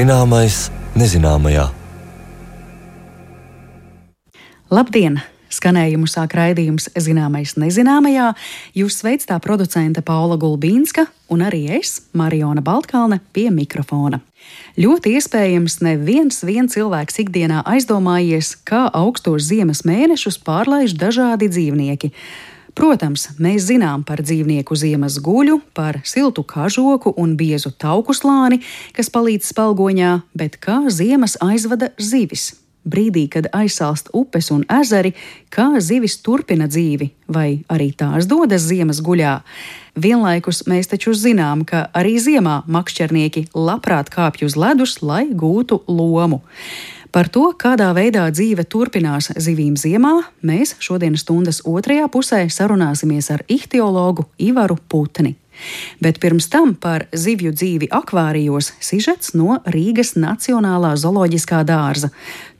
Zināmais nezināmajā. Labdien! Skanējumu sāk raidījums Zināmais nezināmajā. Jūs sveic tā producente Paula Gulbīnska un arī es, Mariona Baltkalne, pie mikrofona. Ļoti iespējams, neviens vien cilvēks ikdienā aizdomājies, kā augstos ziemas mēnešus pārlaiž dažādi dzīvnieki. Protams, mēs zinām par dzīvnieku ziemas guļu, par siltu kažoku un biezu tauku slāni, kas palīdz spalgoņā, bet kā ziemas aizvada zivis? Brīdī, kad aizsalst upes un ezeri, kā zivis turpina dzīvi, vai arī tās dodas ziemas guļā. Vienlaikus mēs taču zinām, ka arī ziemā makšķernieki labprāt kāpj uz ledus, lai gūtu lomu. Par to, kādā veidā dzīve turpinās zivīm ziemā, mēs šodienas stundas otrajā pusē sarunāsimies ar ihtiologu Ivaru Putni. Bet pirms tam par zivju dzīvi akvārijos sižets no Rīgas Nacionālā zooloģiskā dārza.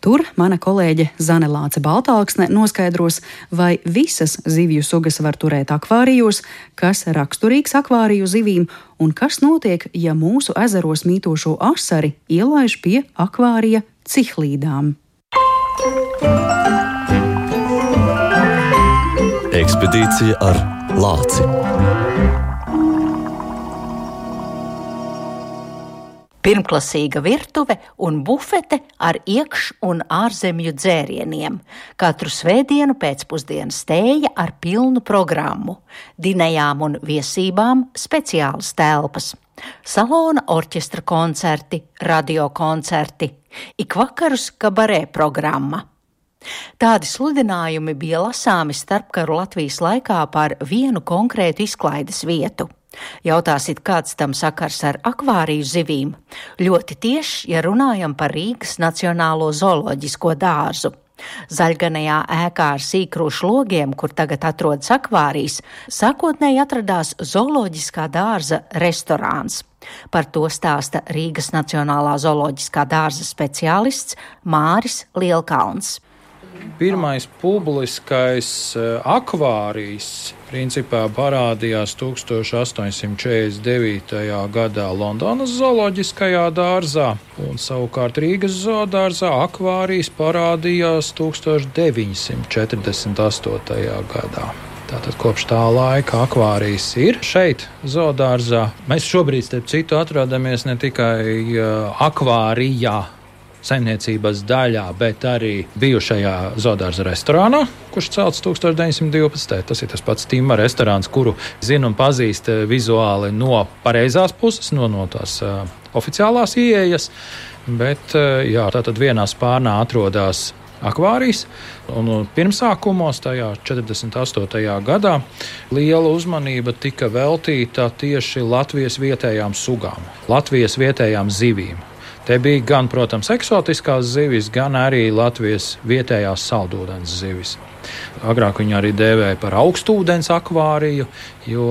Tur mana kolēģe Zane Lāce Baltāksne noskaidros, vai visas zivju sugas var turēt akvārijos, kas raksturīgs akvāriju zivīm un kas notiek, ja mūsu ezeros mītošo asari ielaiž pie akvārija cihlīdām. Ekspedīcija ar lāci. Pirmklasīga virtuve un bufete ar iekš- un ārzemju dzērieniem. Katru svētdienu pēcpusdienas tēja ar pilnu programmu, dinējām un viesībām speciālas telpas, salona orķestra koncerti, radiokoncerti, ik vakarus kabarē programma. Tādi sludinājumi bija lasāmi starpkaru Latvijas laikā par vienu konkrētu izklaides vietu. Jautāsit, kāds tam sakars ar akvāriju zivīm? Ļoti tieši, ja runājam par Rīgas Nacionālo zooloģisko dārzu. Zaļganajā ēkā ar sīkrušu logiem, kur tagad atrodas akvārijas, sākotnēji atradās zooloģiskā dārza restorāns. Par to stāsta Rīgas Nacionālā zooloģiskā dārza speciālists Māris Lielkalns. Pirmais publiskais akvārijas principā parādījās 1849. gadā Londonas zooloģiskajā dārzā, un savukārt Rīgas zoodārzā akvārijas parādījās 1948. gadā. Tātad kopš tā laika akvārijas ir šeit, zoodārzā. Mēs šobrīd, starp citu, atrodamies ne tikai akvārijā saimniecības daļā, bet arī bijušajā Zodārza restorānā, kurš celts 1912. Tas ir tas pats Tīma restorāns, kuru zinu un pazīst eh, vizuāli no pareizās puses, no, no tās uh, oficiālās ieejas. Bet uh, jā, tātad vienā spārnā atrodas akvārijas. Un pirmsākumos, tajā 48. gadā, liela uzmanība tika veltīta tieši Latvijas vietējām sugām, Latvijas vietējām zivīm. Te bija gan, protams, eksotiskās zivis, gan arī Latvijas vietējās saldūdens zivis. Agrāk viņu arī dēvēja par augstūdens akvāriju, jo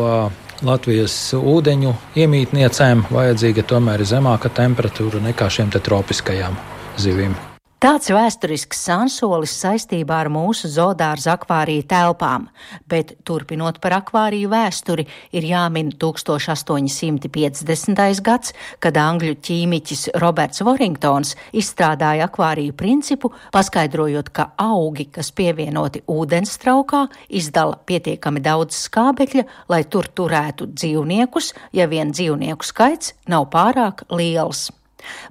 Latvijas ūdeņu iemītniecēm vajadzīga tomēr zemāka temperatūra nekā šiem tropiskajām zivīm. Tāds vēsturisks sansolis saistībā ar mūsu zoodārza akvāriju telpām, bet turpinot par akvāriju vēsturi, ir jāmin 1850. gads, kad angļu ķīmiķis Roberts Warringtons izstrādāja akvāriju principu, paskaidrojot, ka augi, kas pievienoti ūdenstraukā, izdala pietiekami daudz skābekļa, lai tur turētu dzīvniekus, ja vien dzīvnieku skaits nav pārāk liels.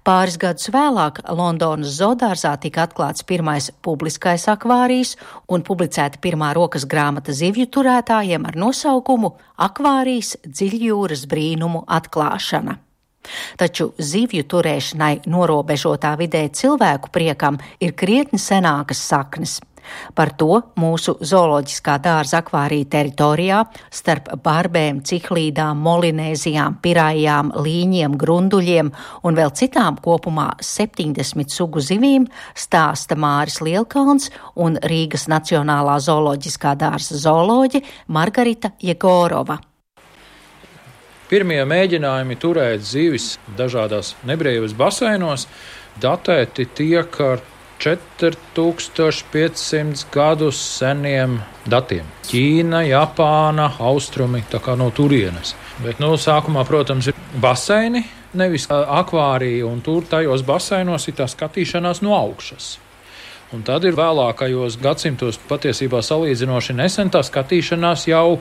Pāris gadus vēlāk Londonas zoodārzā tika atklāts pirmais publiskais akvārijs un publicēta pirmā rokas grāmata zivju turētājiem ar nosaukumu Akvārijas dziļjūras brīnumu atklāšana. Taču zivju turēšanai norobežotā vidē cilvēku priekam ir krietni senākas saknes. Par to mūsu zooloģiskā dārza akvārija teritorijā starp barbēm, ciklīdām, molinēzijām, pirājām, līņiem, grunduļiem un vēl citām kopumā 70 sugu zivīm stāsta Māris Lielkalns un Rīgas Nacionālā zooloģiskā dārza zooloģe Margarita Jegorova. Pirmie mēģinājumi turēt zivis dažādās nebrīvas baseinos datēti tiek ar 4500 gadus seniem datiem. Ķīna, Japāna, Austrumi, tā kā no turienes. Bet, nu, sākumā, protams, ir baseini, nevis akvārija, un tur tajos baseinos ir tā skatīšanās no augšas. Un tad ir vēlākajos gadsimtos patiesībā salīdzinoši nesen tā skatīšanās jau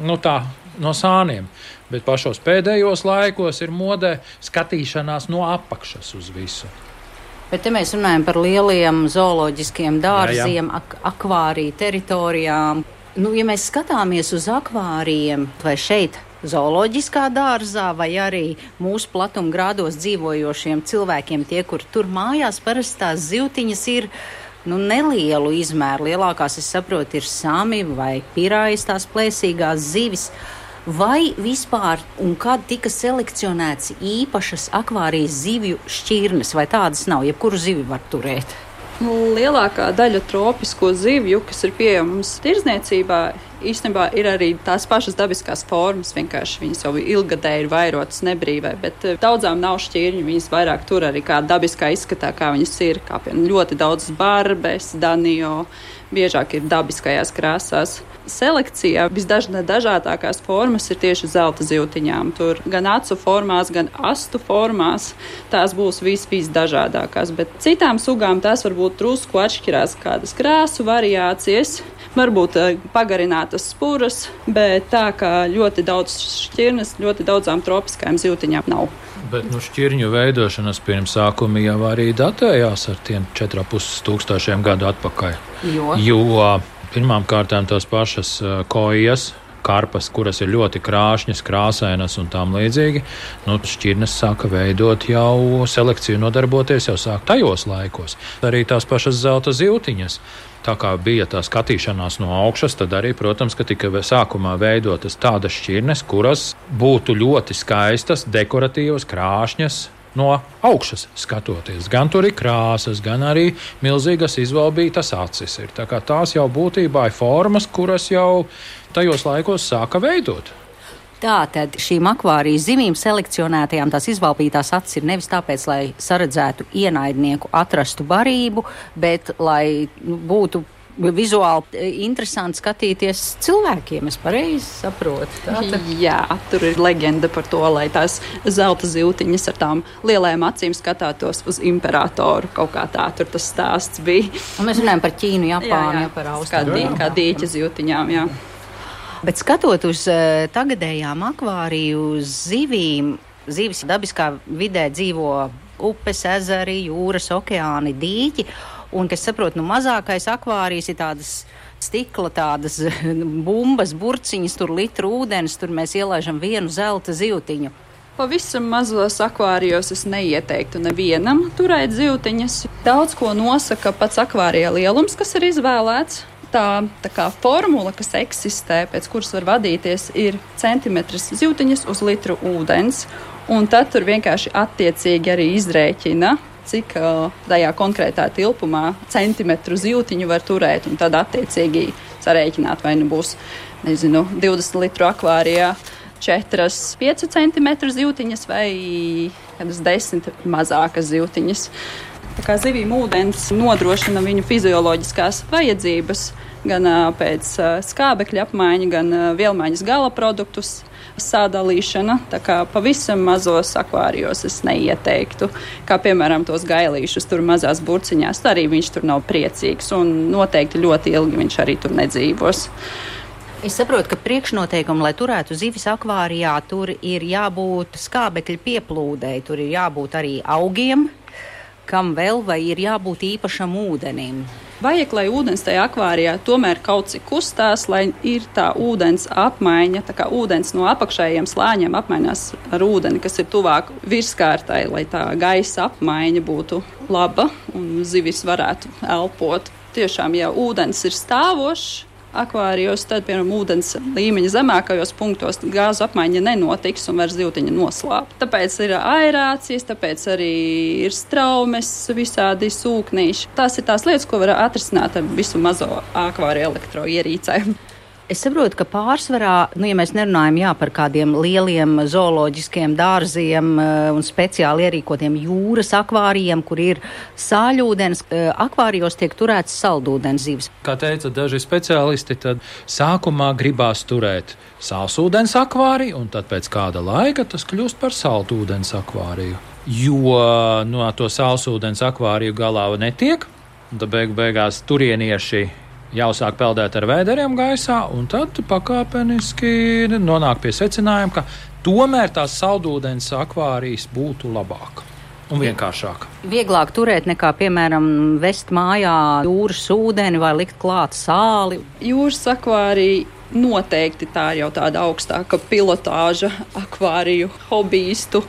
nu, tā, no sāniem. Bet pašos pēdējos laikos ir modē skatīšanās no apakšas uz visu. Bet te mēs runājam par lieliem zooloģiskiem dārziem, ak akvāriju teritorijām. Nu, ja mēs skatāmies uz akvārijiem, vai šeit zooloģiskā dārzā, vai arī mūsu platumgrādos dzīvojošiem cilvēkiem, tie, kur tur mājās, parasti tās zivtiņas ir nu, nelielu izmēru. Lielākās, es saprotu, ir sami vai pirājas tās plēsīgās zivis. Vai vispār un kad tika selekcionēts īpašas akvārijas zivju šķirnes, vai tādas nav, jebkuru zivi var turēt? Nu, lielākā daļa tropisko zivju, kas ir pieejamas tirdzniecībā, īstenībā ir arī tās pašas dabiskās formas. Vienkārši viņas jau ilgadēji ir vairotas nebrīvai, bet eh, daudzām nav šķirņu. Viņas vairāk tur arī kā dabiskā izskatā, kā viņas ir. Kā piemēram ļoti daudzas barbes, danio, biežāk ir dabiskajās krāsās selekcijā visdažādākās formas ir tieši zelta zīltiņām. Tur gan acu formās, gan astu formās tās būs vis, visdažādākās. Bet citām sugām tās varbūt drusku atšķirās kādas krāsu variācijas. Varbūt eh, pagarinātas spuras, bet tā kā ļoti daudz šķirnes, ļoti daudzām tropiskajām zīltiņām nav. Bet nu, šķirņu veidošanas pirmsākumi jau arī datējās ar tiem 4,5 tūkstošiem gadu atpakaļ. Jo, jo Pirmām kārtām tās pašas kojas, karpas, kuras ir ļoti krāšņas, krāsainas un tam līdzīgi. Nu, šķirnes sāka veidot jau selekciju, nodarboties jau sāk tajos laikos. Arī tās pašas zelta zīltiņas. Tā kā bija tā skatīšanās no augšas, tad arī, protams, ka tika sākumā veidotas tādas šķirnes, kuras būtu ļoti skaistas, dekoratīvas, krāšņas, no augšas skatoties. Gan tur ir krāsas, gan arī milzīgas izvalbītas acis. Ir. Tā tās jau būtībā ir formas, kuras jau tajos laikos sāka veidot. Tātad šīm akvārijas zivīm selekcionētajām tās izvalpītās acis ir nevis tāpēc, lai saredzētu ienaidnieku, atrastu barību, bet lai nu, būtu vizuāli e, interesanti skatīties cilvēkiem. Es pareizi saprotu. Tātad. Jā, tur ir leģenda par to, lai tās zelta zīltiņas ar tām lielajām acīm skatītos uz imperatoru. Kaut kā tā tur tas stāsts bija. Un mēs runājam par Ķīnu, Japānu, jā, jā. par Austrāliju. Kā, dīķa zīltiņām. Jā. Bet skatot uz uh, tagadējām akvāriju zivīm, zivis dabiskā vidē dzīvo upes, ezeri, jūras, okeāni, dīķi. Un, kas saprot, nu, mazākais akvārijas ir tādas stikla, tādas bumbas, burciņas, tur litru ūdens, tur mēs ielaižam vienu zelta zīltiņu. Pavisam mazos akvārijos es neieteiktu nevienam turēt zīltiņas. Daudz ko nosaka pats akvārija lielums, kas ir izvēlēts. Tā, tā kā formula, kas eksistē, pēc kuras var vadīties, ir centimetrs zīltiņas uz litru ūdens. Un tad tur vienkārši attiecīgi arī izrēķina cik tajā konkrētā tilpumā centimetru zīltiņu var turēt, un tad attiecīgi sarēķināt, vai nu būs nezinu, 20 litru akvārijā. 4, 5 cm zīltiņas vai kādas 10 mazākas zīltiņas. Tā kā zivīm ūdens nodrošina viņu fizioloģiskās vajadzības, gan pēc skābekļa apmaiņa, gan vielmaiņas gala produktus sadalīšana. Tā kā pavisam mazos akvārijos es neieteiktu, kā piemēram tos gailīšus tur mazās burciņās. Arī viņš tur nav priecīgs un noteikti ļoti ilgi viņš arī tur nedzīvos. Es saprotu, ka priekšnoteikumi, lai turētu zivis akvārijā, tur ir jābūt skābekļa pieplūdei, tur ir jābūt arī augiem, kam vēl vai ir jābūt īpašam ūdenim. Vajag, lai ūdens tajā akvārijā tomēr kaut cik kustās, lai ir tā ūdens apmaiņa, tā kā ūdens no apakšējiem slāņiem apmainās ar ūdeni, kas ir tuvāk virskārtai, lai tā gaisa apmaiņa būtu laba un zivis varētu elpot. Tiešām, ja ūdens ir stāvošs, akvārijos, tad, piemēram, ūdens līmeņa zemākajos punktos gāzu apmaiņa nenotiks un vairs zīltiņa noslāp. Tāpēc ir aerācijas, tāpēc arī ir straumes, visādi sūknīši. Tās ir tās lietas, ko var atrisināt ar visu mazo akvāriju elektroierīcēm. Es saprotu, ka pārsvarā, nu, ja mēs nerunājam jā, par kādiem lieliem zooloģiskiem dārziem uh, un speciāli ierīkotiem jūras akvārijiem, kur ir sāļūdens, uh, akvārijos tiek turēts saldūdens zivs. Kā teica daži speciālisti, tad sākumā gribās turēt sālsūdens akvāriju, un tad pēc kāda laika tas kļūst par saldūdens akvāriju. Jo no nu, to sālsūdens akvāriju galā netiek, un tad beig beigās turienieši jāsāk peldēt ar vēderiem gaisā, un tad pakāpeniski nonāk pie secinājuma, ka tomēr tās saldūdens akvārijas būtu labāk. Un vienkāršāk. Vieglāk turēt nekā, piemēram, vest mājā jūras ūdeni vai likt klāt sāli. Jūras akvārija Noteikti tā jau tāda augstāka pilotāža akvāriju hobbyistu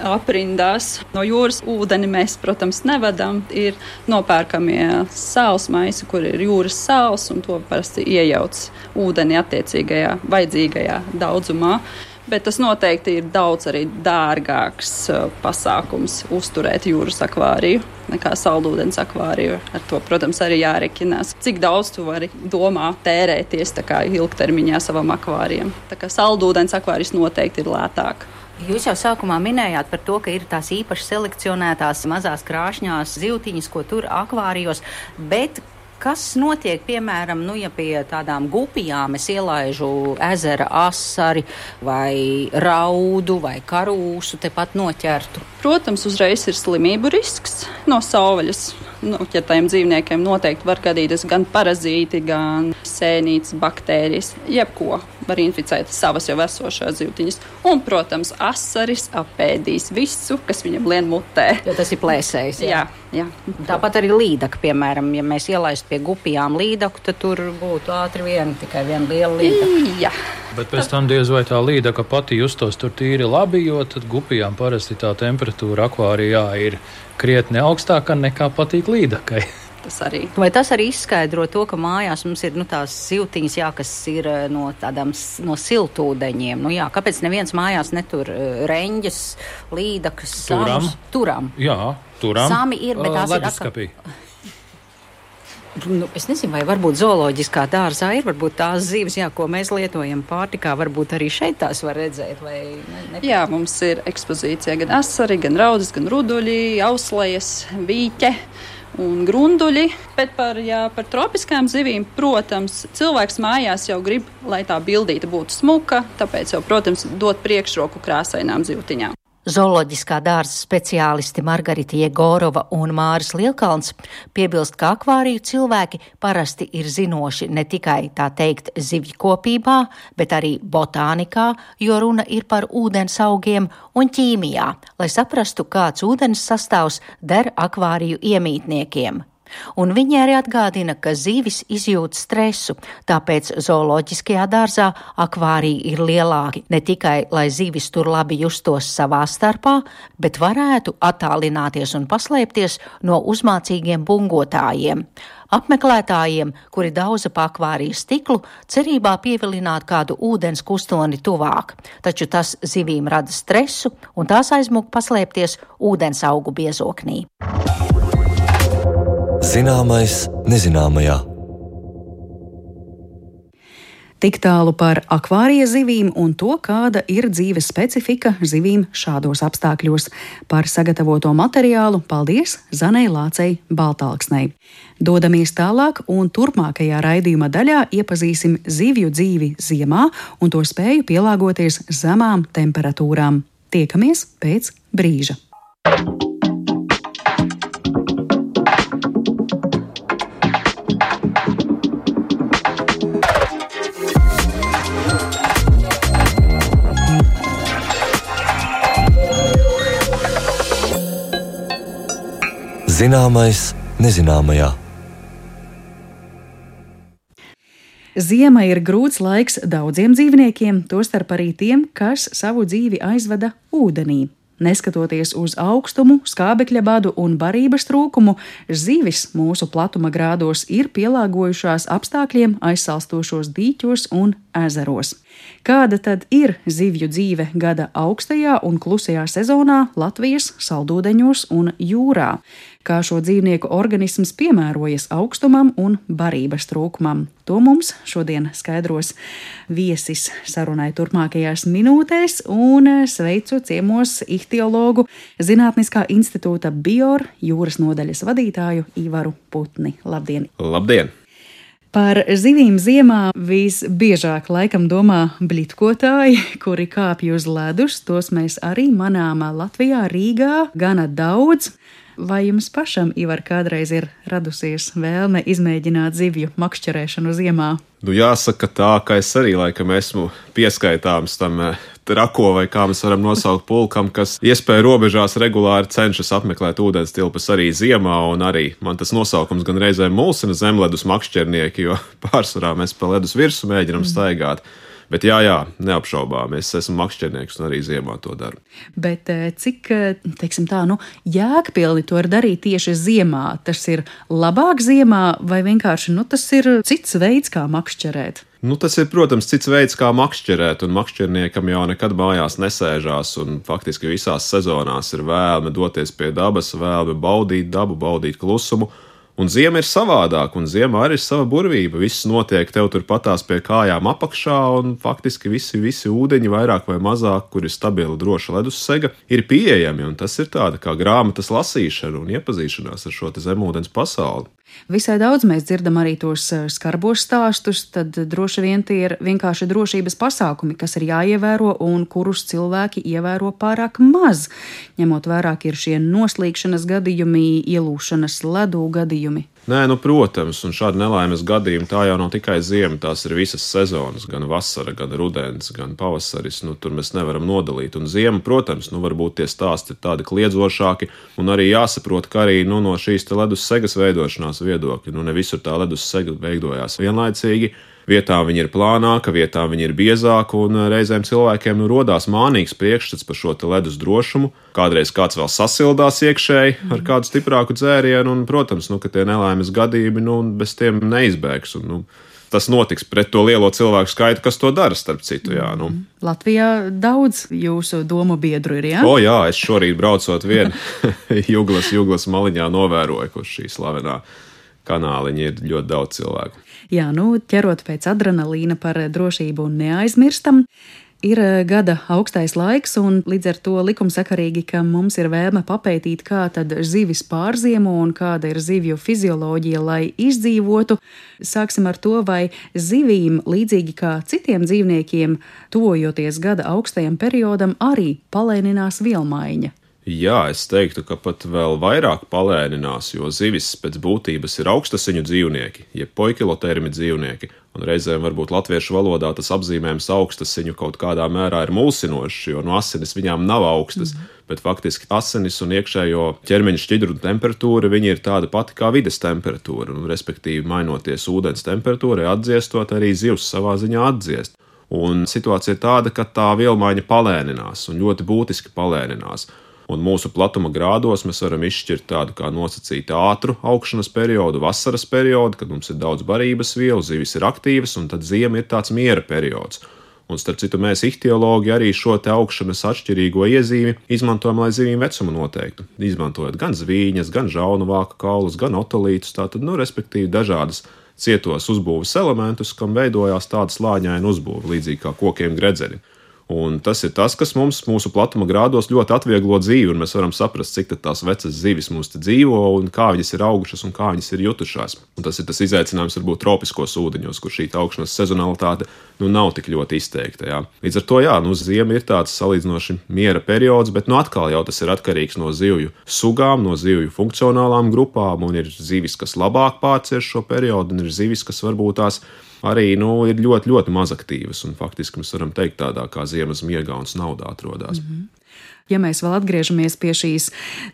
aprindās. No jūras ūdeni mēs, protams, nevedam. Ir nopērkamie sāls maisi, kur ir jūras sāls, un to parasti iejauc ūdeni attiecīgajā vajadzīgajā daudzumā bet tas noteikti ir daudz arī dārgāks uh, pasākums uzturēt jūras akvāriju nekā saldūdens akvāriju. Ar to, protams, arī jārekinās. Cik daudz tu vari domā tērēties ilgtermiņā savam akvārijam. Tā kā saldūdens akvārijas noteikti ir lētāk. Jūs jau sākumā minējāt par to, ka ir tās īpaši selekcionētās mazās krāšņās zivtiņas, ko tur akvārijos, bet Kas notiek, piemēram, nu, ja pie tādām gupijām es ielaižu ezera asari vai raudu vai karūsu tepat noķertu? Protams, uzreiz ir slimību risks no savvaļas. Noķertajiem dzīvniekiem noteikti var gadīties gan parazīti, gan sēnītes, baktērijas, jebko var inficēt savas jau esošās zivtiņas. Un, protams, asaris apēdīs visu, kas viņam lien mutē. Jo tas ir plēsējs. Jā. jā, jā. Tāpat arī līdaka, piemēram, ja mēs ielaistu pie gupijām līdaku, tad tur būtu ātri vien tikai viena liela līdaka. Jā. Bet pēc tam diez vai tā līdaka pati justos tur tīri labi, jo tad gupijām parasti tā temperatūra akvārijā ir krietni augstāka nekā patīk līdakai. Tas arī. Vai tas arī izskaidro to, ka mājās mums ir nu, tās siltiņas, jā, kas ir eh, no tādām no siltūdeņiem? Nu, jā, kāpēc neviens mājās netur eh, reņģes, līdakas, turam? Turam. Jā, turam. Sami ir, bet tās Leduskapī. ir. Atkal... Nu, es nezinu, vai varbūt zooloģiskā dārzā ir varbūt tās zīves, jā, ko mēs lietojam pārtikā. Varbūt arī šeit tās var redzēt. Ne, ne... Jā, mums ir ekspozīcija gan asari, gan raudas, gan ruduļi, auslējas, vīķe un grunduļi. Bet par, jā, par tropiskām zivīm, protams, cilvēks mājās jau grib, lai tā bildīte būtu smuka, tāpēc jau, protams, dot priekšroku krāsainām zivtiņām. Zooloģiskā dārza speciālisti Margarita Jegorova un Māris Lielkalns piebilst, ka akvāriju cilvēki parasti ir zinoši ne tikai tā teikt zivju kopībā, bet arī botānikā, jo runa ir par ūdens augiem un ķīmijā, lai saprastu, kāds ūdens sastāvs der akvāriju iemītniekiem. Un viņi arī atgādina, ka zivis izjūt stresu, tāpēc zooloģiskajā dārzā akvāriji ir lielāki ne tikai, lai zivis tur labi justos savā starpā, bet varētu attālināties un paslēpties no uzmācīgiem bungotājiem. Apmeklētājiem, kuri dauza pakvārijas stiklu, cerībā pievilināt kādu ūdens kustoni tuvāk, taču tas zivīm rada stresu un tās aizmūg paslēpties ūdens augu biezoknī. Zināmais nezināmajā. Tik tālu par akvārija zivīm un to, kāda ir dzīves specifika zivīm šādos apstākļos. Par sagatavoto materiālu paldies Zanai Lācei Baltāksnei. Dodamies tālāk un turpmākajā raidījuma daļā iepazīsim zivju dzīvi ziemā un to spēju pielāgoties zemām temperatūrām. Tiekamies pēc brīža! Zināmais nezināmajā. Ziema ir grūts laiks daudziem dzīvniekiem, tostarp arī tiem, kas savu dzīvi aizvada ūdenī. Neskatoties uz augstumu, skābekļa badu un barības trūkumu, zivis mūsu platuma grādos ir pielāgojušās apstākļiem aizsalstošos dīķos un ezeros. Kāda tad ir zivju dzīve gada augstajā un klusajā sezonā Latvijas saldūdeņos un jūrā? Kā šo dzīvnieku organisms piemērojas augstumam un barības trūkumam? To mums šodien skaidros viesis sarunai turpmākajās minūtēs, un sveicu ciemos ihtiologu Zinātniskā institūta Bior jūras nodaļas vadītāju Ivaru Putni. Labdien! Labdien! Par zivīm ziemā visbiežāk laikam domā blitkotāji, kuri kāpj uz ledus. Tos mēs arī manām Latvijā, Rīgā gana daudz. Vai jums pašam, Ivar, kādreiz ir radusies vēlme izmēģināt zivju makšķerēšanu ziemā? Nu, jāsaka tā, ka es arī laikam esmu pieskaitāms tam trako, vai kā mēs varam nosaukt pulkam, kas iespēja robežās regulāri cenšas apmeklēt ūdens tilpas arī ziemā, un arī man tas nosaukums gan reizēm mulsina zemledus makšķernieki, jo pārsvarā mēs pa ledus virsmu mēģinam mm. Bet jā, jā, neapšaubām, es esmu makšķernieks un arī ziemā to daru. Bet eh, cik, eh, tā, nu, jēgpilni to var darīt tieši ziemā? Tas ir labāk ziemā vai vienkārši, nu, tas ir cits veids, kā makšķerēt? Nu, tas ir, protams, cits veids, kā makšķerēt, un makšķerniekam jau nekad mājās nesēžās, un faktiski visās sezonās ir vēlme doties pie dabas, vēlme baudīt dabu, baudīt klusumu. Un ziema ir savādāka, un ziemā arī ir sava burvība. Viss notiek tev tur patās pie kājām apakšā, un faktiski visi, visi ūdeņi, vairāk vai mazāk, kur ir stabila, droša ledussega, ir pieejami. Tas ir tāda kā grāmatas lasīšana un iepazīšanās ar šo zemūdens pasauli. Visai daudz mēs dzirdam arī tos eh, skarbos stāstus, tad droši vien tie ir vienkārši drošības pasākumi, kas ir jāievēro un kurus cilvēki ievēro pārāk maz, ņemot vērā, ka ir šie noslīkšanas gadījumi, ielūšanas ledū gadījumi. Nē, nu, protams, un šādi nelaimes gadījumi tā jau nav tikai ziema, tās ir visas sezonas, gan vasara, gan rudens, gan pavasaris. Nu, tur mēs nevaram nodalīt. Un ziema, protams, nu, varbūt tie stāsti ir tādi kliedzošāki, un arī jāsaprot, ka arī nu, no šīs ledus segas veidošanās viedokļa, nu, ne visur tā ledus sega veidojās vienlaicīgi vietām viņi ir plānāka, vietām viņi ir biezāka, un eh, reizēm cilvēkiem nu, rodās mānīgs priekšstats par šo ledus drošumu. Kādreiz kāds vēl sasildās iekšēji ar kādu stiprāku dzērienu, un, protams, nu, ka tie nelaimes gadījumi nu, bez tiem neizbēgs. Un, nu, tas notiks pret to lielo cilvēku skaitu, kas to dara, starp citu. Jā, nu. Mhm. Latvijā daudz jūsu domu biedru ir. Jā, o, jā es šorīt braucot vienu juglas, juglas maliņā novēroju, kurš šī slavenā kanāliņa ir ļoti daudz cilvēku. Jā, nu, ķerot pēc adrenalīna par drošību neaizmirstam. Ir eh, gada augstais laiks, un līdz ar to likumsakarīgi, ka mums ir vēlme papētīt, kā tad zivis pārziemo un kāda ir zivju fizioloģija, lai izdzīvotu. Sāksim ar to, vai zivīm, līdzīgi kā citiem dzīvniekiem, tojoties gada augstajam periodam, arī palēninās vielmaiņa. Jā, es teiktu, ka pat vēl vairāk palēninās, jo zivis pēc būtības ir augstasiņu dzīvnieki, jeb poikilotermi dzīvnieki, un reizēm varbūt latviešu valodā tas apzīmējums augstasiņu kaut kādā mērā ir mulsinošs, jo no asinis viņām nav augstas, mm. bet faktiski asinis un iekšējo ķermeņa šķidru temperatūra viņi ir tāda pati kā vides temperatūra, un respektīvi mainoties ūdens temperatūrai, atdziestot arī zivs savā ziņā atdziest. Un situācija ir tāda, ka tā vielmaiņa palēninās un ļoti būtiski palēninās. Un mūsu platuma grādos mēs varam izšķirt tādu kā nosacītu ātru augšanas periodu, vasaras periodu, kad mums ir daudz barības vielu, zivis ir aktīvas, un tad ziema ir tāds miera periods. Un, starp citu, mēs ihtiologi arī šo te augšanas atšķirīgo iezīmi izmantojam, lai zivīm vecumu noteiktu. Izmantojot gan zvīņas, gan žaunu vāku kaulus, gan otolītus, tātad, nu, respektīvi, dažādas cietos uzbūves elementus, kam veidojās tāda slāņaina uzbūve, līdzīgi kā kokiem gredzeni. Un tas ir tas, kas mums mūsu platuma grādos ļoti atvieglo dzīvi, mēs varam saprast, cik tās vecas zivis mums dzīvo, un kā viņas ir augušas un kā viņas ir jutušās. Un tas ir tas izaicinājums varbūt tropiskos ūdeņos, kur šī augšanas sezonalitāte nu, nav tik ļoti izteikta. Jā. Līdz ar to, jā, nu, ziema ir tāds salīdzinoši miera periods, bet nu, atkal jau tas ir atkarīgs no zivju sugām, no zivju funkcionālām grupām, un ir zivis, kas labāk pārcieš šo periodu, un ir zivis, kas varbūt tās arī nu, ir ļoti, ļoti mazaktīvas. Un faktiski mēs varam teikt, tādā kā ziemas miegā un naudā atrodas. Mm -hmm. Ja mēs vēl atgriežamies pie šīs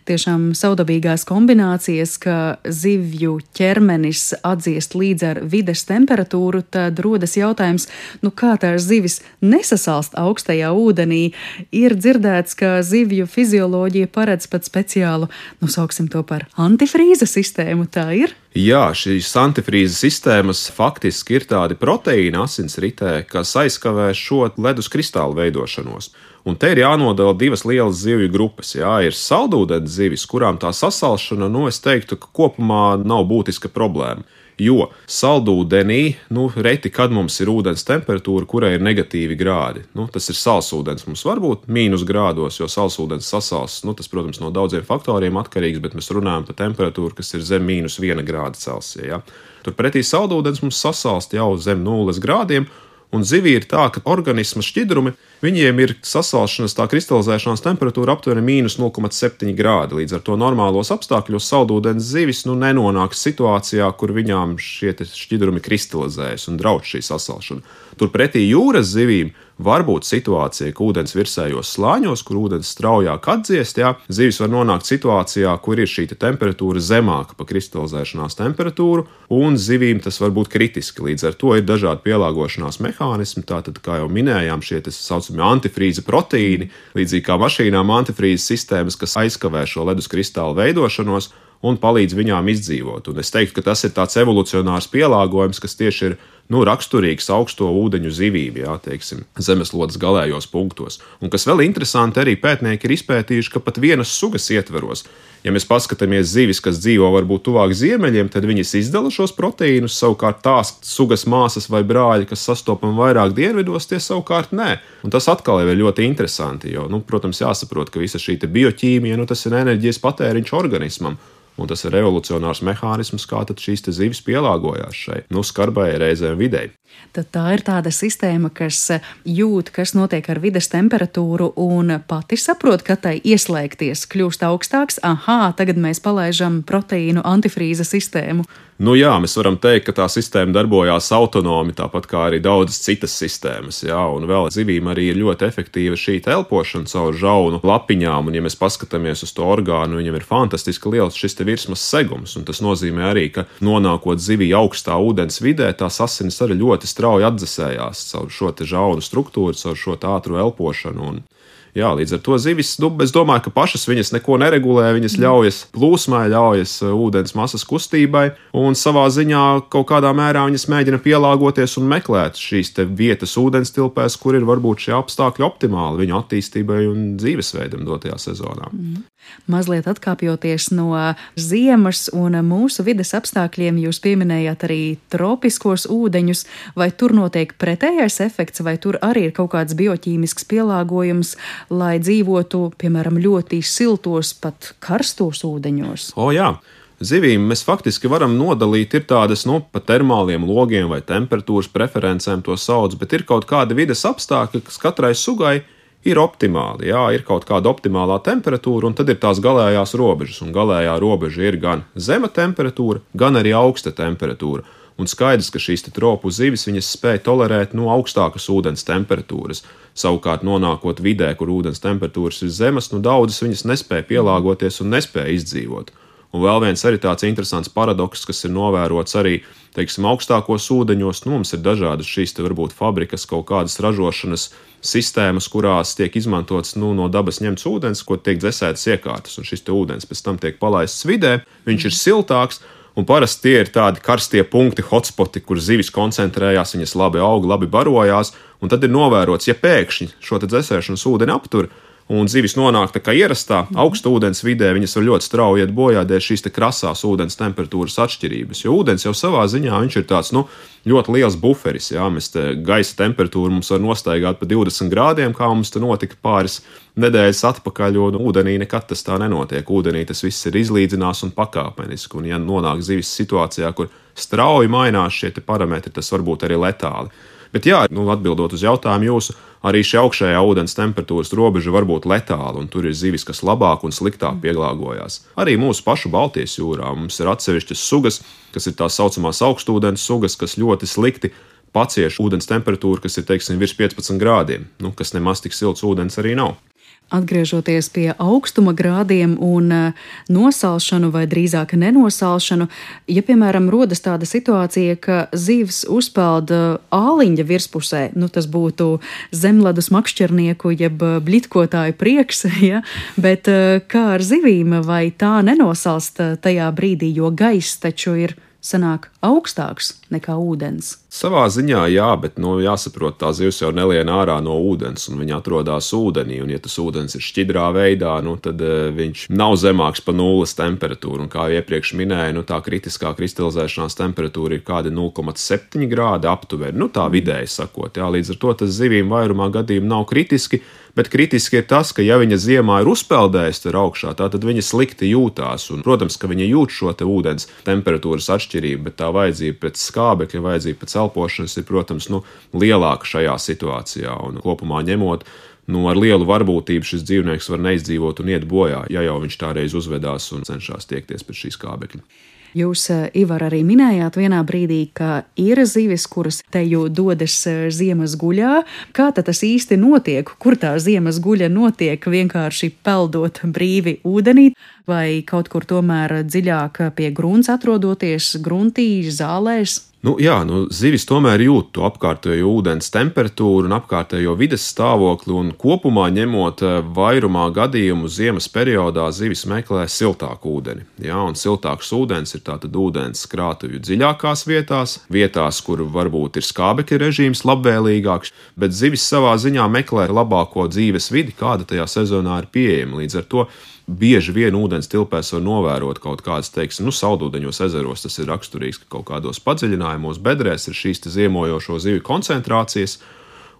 tiešām saudabīgās kombinācijas, ka zivju ķermenis atdziest līdz ar vides temperatūru, tad rodas jautājums, nu kā tās zivis nesasalst augstajā ūdenī. Ir dzirdēts, ka zivju fizioloģija paredz pat speciālu, nu sauksim to par antifrīza sistēmu, tā ir? Jā, šīs antifrīzes sistēmas faktiski ir tādi proteīni asinsritē, kas aizkavē šo ledus kristālu veidošanos. Un te ir jānodala divas lielas zivju grupas. Jā, ir saldūdens zivis, kurām tā sasalšana, nu, es teiktu, ka kopumā nav būtiska problēma. Jo saldūdenī, nu, reti, kad mums ir ūdens temperatūra, kurai ir negatīvi grādi. Nu, tas ir salsūdens. Mums var būt mīnus grādos, jo salsūdens sasals. Nu, tas, protams, no daudziem faktoriem atkarīgs, bet mēs runājam par temperatūru, kas ir zem mīnus viena grāda Celsija. Ja? Turpretī saldūdens mums sasalst jau zem nulles grādiem, Un zivī ir tā, ka organisma šķidrumi, viņiem ir sasalšanas, tā kristalizēšanās temperatūra aptuveni mīnus 0,7 grādi. Līdz ar to normālos apstākļos saldūdens zivis nu, nenonāks situācijā, kur viņām šie šķidrumi kristalizējas un draudz šī sasalšana. Turpretī jūras zivīm var būt situācija, ka ūdens virsējos slāņos, kur ūdens straujāk atdziest, jā, zivis var nonākt situācijā, kur ir šī te temperatūra zemāka par kristalizēšanās temperatūru, un zivīm tas var būt kritiski. Līdz ar to ir dažādi pielāgošanās mehānismi. Tātad, kā jau minējām, šie tā saucamie antifrīza proteīni, līdzīgi kā mašīnām antifrīza sistēmas, kas aizkavē šo ledus kristālu veidošanos un palīdz viņām izdzīvot. Un es teiktu, ka tas ir tāds evolucionārs pielāgojums, kas tieši ir nu, raksturīgs augsto ūdeņu zivīm, jā, teiksim, zemeslodes galējos punktos. Un kas vēl interesanti, arī pētnieki ir izpētījuši, ka pat vienas sugas ietveros, ja mēs paskatāmies zivis, kas dzīvo varbūt tuvāk ziemeļiem, tad viņas izdala šos proteīnus, savukārt tās sugas māsas vai brāļi, kas sastopami vairāk dienvidos, tie savukārt nē. Un tas atkal ir ļoti interesanti, jo, nu, protams, jāsaprot, ka visa šī bioķīmija, nu, tas ir enerģijas patēriņš organismam. Un tas ir revolucionārs mehānisms, kā šīs zivis pielāgojās šai nu, skarbai reizēm videi. Tad tā ir tāda sistēma, kas jūt, kas notiek ar vides temperatūru, un pati saprot, ka tai ieslēgties kļūst augstāks. Aha, tagad mēs palaižam proteīnu antifrīza sistēmu. Nu jā, mēs varam teikt, ka tā sistēma darbojās autonomi, tāpat kā arī daudzas citas sistēmas. Jā, un vēl zivīm arī ir ļoti efektīva šī elpošana caur žaunu lapiņām, un ja mēs paskatāmies uz to orgānu, viņam ir fantastiski liels šis virsmas segums, un tas nozīmē arī, ka nonākot zivī augstā ūdens vidē, tās asinis arī ļoti strauji atdzesējās caur šo žaunu struktūru, caur šo ātru elpošanu. Un, Jā, līdz ar to zivis, nu, es domāju, ka pašas viņas neko neregulē, viņas ļaujas plūsmai, ļaujas uh, ūdens masas kustībai, un savā ziņā kaut kādā mērā viņas mēģina pielāgoties un meklēt šīs vietas ūdens tilpēs, kur ir varbūt šie apstākļi optimāli viņu attīstībai un dzīvesveidam dotajā sezonā. Mm. Mazliet atkāpjoties no ziemas un mūsu vides apstākļiem, jūs pieminējāt arī tropiskos ūdeņus, vai tur notiek pretējais efekts, vai tur arī ir kaut kāds bioķīmisks pielāgojums, lai dzīvotu, piemēram, ļoti siltos, pat karstos ūdeņos? O, jā. Zivīm mēs faktiski varam nodalīt, ir tādas, nu, pa termāliem logiem vai temperatūras preferencēm to sauc, bet ir kaut kādi vides apstākļi, kas katrai sugai ir optimāli. Jā, ir kaut kāda optimālā temperatūra, un tad ir tās galējās robežas. Un galējā robeža ir gan zema temperatūra, gan arī augsta temperatūra. Un skaidrs, ka šīs tropu zivis spēj tolerēt no augstākas ūdens temperatūras. Savukārt, nonākot vidē, kur ūdens temperatūras ir zemas, nu daudzas viņas nespēja pielāgoties un nespēja izdzīvot. Un vēl viens arī tāds interesants paradoks, kas ir novērots arī teiksim, augstākos ūdeņos. Nu, mums ir dažādas šīs te varbūt fabrikas, kaut kādas ražošanas sistēmas, kurās tiek izmantots nu, no dabas ņemts ūdens, ko tiek dzēsētas iekārtas, un šis ūdens pēc tam tiek palaists vidē, viņš ir siltāks. Un parasti tie ir tādi karstie punkti, hotspoti, kur zivis koncentrējās, viņas labi aug, labi barojās. Un tad ir novērots, ja pēkšņi šo dzēsēšanas ūdeni aptur, un zivis nonāk tā kā ierastā augsta ūdens vidē, viņas var ļoti strauji iet bojā dēļ šīs krasās ūdens temperatūras atšķirības. Jo ūdens jau savā ziņā ir tāds nu, ļoti liels buferis. Jā, mēs te gaisa temperatūru mums var nostaigāt pa 20 grādiem, kā mums te notika pāris nedēļas atpakaļ, un ūdenī nekad tas tā nenotiek. Ūdenī tas viss ir izlīdzinās un pakāpeniski, un ja nonāk zivis situācijā, kur strauji mainās šie parametri, tas var būt arī letāli. Bet, jā, nu, atbildot uz jautājumu jūsu, arī šī augšējā ūdens temperatūras robeža var būt letāla, un tur ir zivis, kas labāk un sliktāk pielāgojas. Arī mūsu pašu Baltijas jūrā mums ir atsevišķas sugas, kas ir tā saucamās augstūdens sugas, kas ļoti slikti pacieš ūdens temperatūru, kas ir teiksim, virs 15 grādiem, nu, kas nemaz tik silts ūdens arī nav. Atgriežoties pie augstuma grādiem un eh, nosalšanu, vai drīzāk nenosalšanu, ja, piemēram, rodas tāda situācija, ka zivs uzpeld āliņa virspusē, nu, tas būtu zemledus makšķernieku jeb blitkotāju prieks, ja, bet kā ar zivīm, vai tā nenosalst tajā brīdī, jo gaiss taču ir sanāk augstāks nekā ūdens. Savā ziņā jā, bet nu, jāsaprot, tā zivs jau nelien ārā no ūdens, un viņa atrodas ūdenī. Un, ja tas ūdens ir šķidrā veidā, nu, tad uh, viņš nav zemāks par nulles temperatūru. Un, kā jau iepriekš minēju, nu, tā kritiskā kristalizēšanās temperatūra ir kāda 0,7 grādi aptuveni. Nu, tā vidēji sakot, jā, līdz ar to tas zivīm vairumā gadījumu nav kritiski. Bet kritiski ir tas, ka, ja viņa ziemā ir uzpeldējusi tur augšā, tad viņa slikti jūtās. Un, protams, ka viņa jūt šo ūdens temperatūras atšķirību, bet tā vajadzība pēc skābekļa, vajadzība pēc elpošanas ir, protams, nu, lielāka šajā situācijā. Un kopumā ņemot, nu, ar lielu varbūtību šis dzīvnieks var neizdzīvot un iet bojā, ja jau viņš tā reiz uzvedās un cenšas tiekties pēc šīs skābekļa. Jūs, eh, Ivar, arī minējāt vienā brīdī, ka ir zivis, kuras te jau dodas eh, ziemas guļā. Kā tas īsti notiek? Kur tā ziemas guļa notiek? Vienkārši peldot brīvi ūdenī, vai kaut kur tomēr dziļāk pie grunts atrodoties, gruntī, zālēs? Nu, jā, nu, zivis tomēr jūt to apkārtējo ūdens temperatūru un apkārtējo vides stāvokli, un kopumā ņemot eh, vairumā gadījumu ziemas periodā zivis meklē siltāku ūdeni. Jā, un siltāks ūdens ir tātad ūdens krātuvi dziļākās vietās, vietās, kur varbūt ir skābekļa režīms labvēlīgāks, bet zivis savā ziņā meklē labāko dzīves vidi, kāda tajā sezonā ir pieejama. Līdz ar to bieži vien ūdens tilpēs var novērot kaut kādas, teiksim, nu, saldūdeņos ezeros. Tas ir raksturīgs, ka kaut kādos padziļinājumos, bedrēs ir šīs ziemojošo zivju koncentrācijas.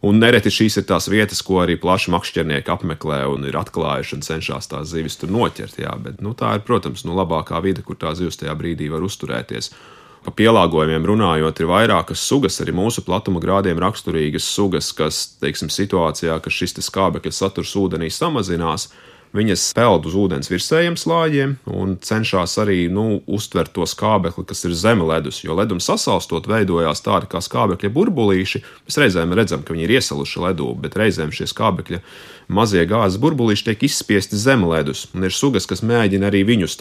Un nereti šīs ir tās vietas, ko arī plaši makšķernieki apmeklē un ir atklājuši un cenšas tās zivis tur noķert. Jā, bet nu, tā ir, protams, nu, labākā vide, kur tā zivs tajā brīdī var uzturēties. Pa pielāgojumiem runājot, ir vairākas sugas, arī mūsu platuma grādiem raksturīgas sugas, kas, teiksim, situācijā, ka šis skābekļa saturs ūdenī samazinās, Viņas peld uz ūdens virsējiem slāņiem un cenšas arī nu, uztvert to skābekli, kas ir zem ledus. Jo ledum sasalstot, veidojās tādi kā skābekļa burbulīši. Mēs reizēm redzam, ka viņi ir iesaluši ledū, bet reizēm šie skābekļa mazie gāzes burbulīši tiek izspiesti zem ledus. Un ir sugas, kas mēģina arī viņus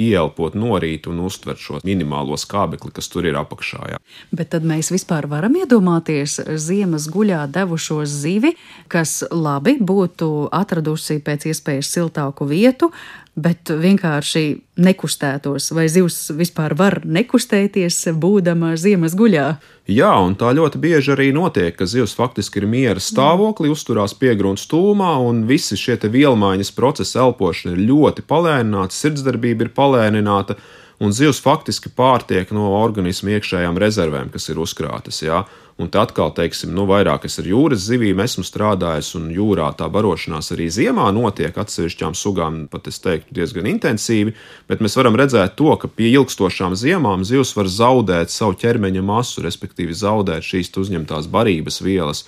ieelpot, norīt un uztvert šo minimālo skābekli, kas tur ir apakšā. Jā. Bet tad mēs vispār varam iedomāties ziemas guļā devušo zivi, kas labi būtu atradusi pēc iespējas siltāku vietu, bet vienkārši nekustētos, vai zivs vispār var nekustēties, būdama ziemas guļā. Jā, un tā ļoti bieži arī notiek, ka zivs faktiski ir miera stāvoklī, uzturās piegrunts tūmā, un visi šie vielmaiņas procesi, elpošana ir ļoti palēnināta, sirdsdarbība ir palēnināta, un zivs faktiski pārtiek no organisma iekšējām rezervēm, kas ir uzkrātas. Jā. Un tad atkal, teiksim, nu, vairāk es ar jūras zivīm esmu strādājis, un jūrā tā barošanās arī ziemā notiek atsevišķām sugām, pat es teiktu, diezgan intensīvi. Bet mēs varam redzēt to, ka pie ilgstošām ziemām zivs var zaudēt savu ķermeņa masu, respektīvi zaudēt šīs uzņemtās barības vielas.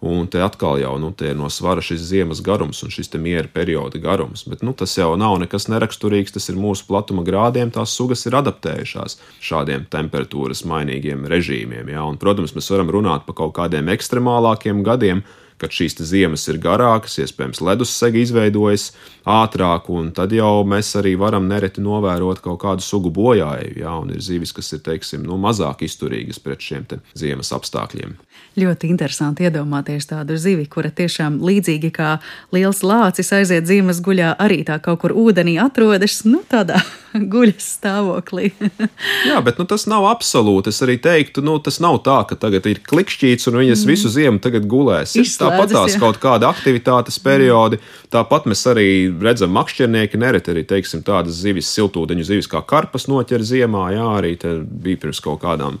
Un te atkal jau nu, ir no svara šis ziemas garums un šis miera perioda garums. Bet nu, tas jau nav nekas neraksturīgs. Tas ir mūsu platuma grādiem. Tās sugas ir adaptējušās šādiem temperatūras mainīgiem režīmiem. Ja? Un, protams, mēs varam runāt par kaut kādiem ekstremālākiem gadiem, kad šīs ziemas ir garākas, iespējams, ledussega izveidojas ātrāk, un tad jau mēs arī varam nereti novērot kaut kādu sugu bojāju. Jā, un ir zivis, kas ir teiksim, nu, mazāk izturīgas pret šiem ziemas apstākļiem. Ļoti interesanti iedomāties tādu zivi, kura tiešām līdzīgi kā liels lācis aiziet ziemas guļā, arī tā kaut kur ūdenī atrodas, nu, tādā guļas stāvoklī. Jā, bet nu, tas nav absolūti. Es arī teiktu, nu, tas nav tā, ka tagad ir klikšķīts un viņas mm. visu ziemu tagad gulēs. Tāpat tās jā. kaut kāda aktivitātes periodi. Tāpat mēs arī redzam, makšķernieki nereti arī teiksim, tādas zivis, siltūdeņu zivis kā karpas noķer ziemā. Jā, arī bija pirms kaut kādām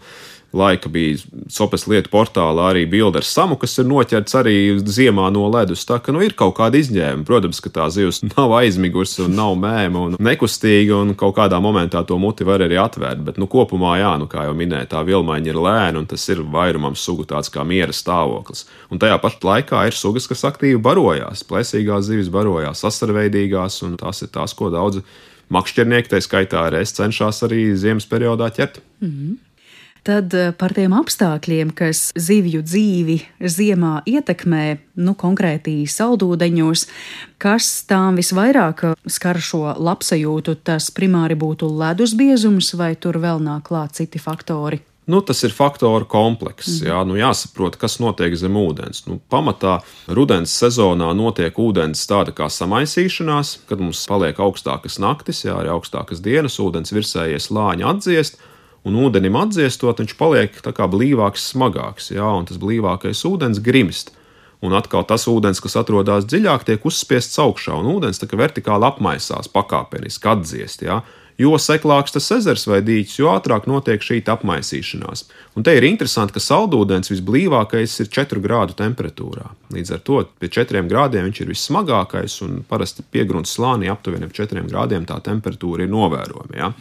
laika bija Sopes lietu portālā arī bilde ar samu, kas ir noķerts arī ziemā no ledus. Tā ka nu, ir kaut kāda izņēmuma. Protams, ka tā zivs nav aizmigusi un nav mēma un nekustīga, un kaut kādā momentā to muti var arī atvērt. Bet nu, kopumā, jā, nu, kā jau minēju, tā vilmaiņa ir lēna, un tas ir vairumam sugu tāds kā miera stāvoklis. Un tajā pašā laikā ir sugas, kas aktīvi barojās, plēsīgās zivis barojās, asarveidīgās, un tās ir tās, ko daudzi makšķernieki, tā skaitā arī es, cenšas arī ziemas periodā ķert. Mm -hmm. Tad eh, par tiem apstākļiem, kas zivju dzīvi ziemā ietekmē, nu, konkrēti saldūdeņos, kas tām visvairāk skar šo labsajūtu, tas primāri būtu ledus biezums, vai tur vēl nāk klāt citi faktori? Nu, tas ir faktoru komplekss. Mm. Jā, nu, jāsaprot, kas notiek zem ūdens. Nu, pamatā rudens sezonā notiek ūdens tāda kā samaisīšanās, kad mums paliek augstākas naktis, jā, arī augstākas dienas, ūdens virsējie slāņi atdziest. Un ūdenim atdziestot, viņš paliek tā kā blīvāks, smagāks, jā, un tas blīvākais ūdens grimst. Un atkal tas ūdens, kas atrodas dziļāk, tiek uzspiests augšā, un ūdens tā kā vertikāli apmaisās, pakāpeniski atdziest. Jā. Jo seklāks tas ezers vai dīķis, jo ātrāk notiek šī apmaisīšanās. Un te ir interesanti, ka saldūdens visblīvākais ir 4 grādu temperatūrā. Līdz ar to pie 4 grādiem viņš ir vissmagākais, un parasti piegrunts slānī aptuveni ap 4 grādiem tā temperatūra ir novērojama. Ja?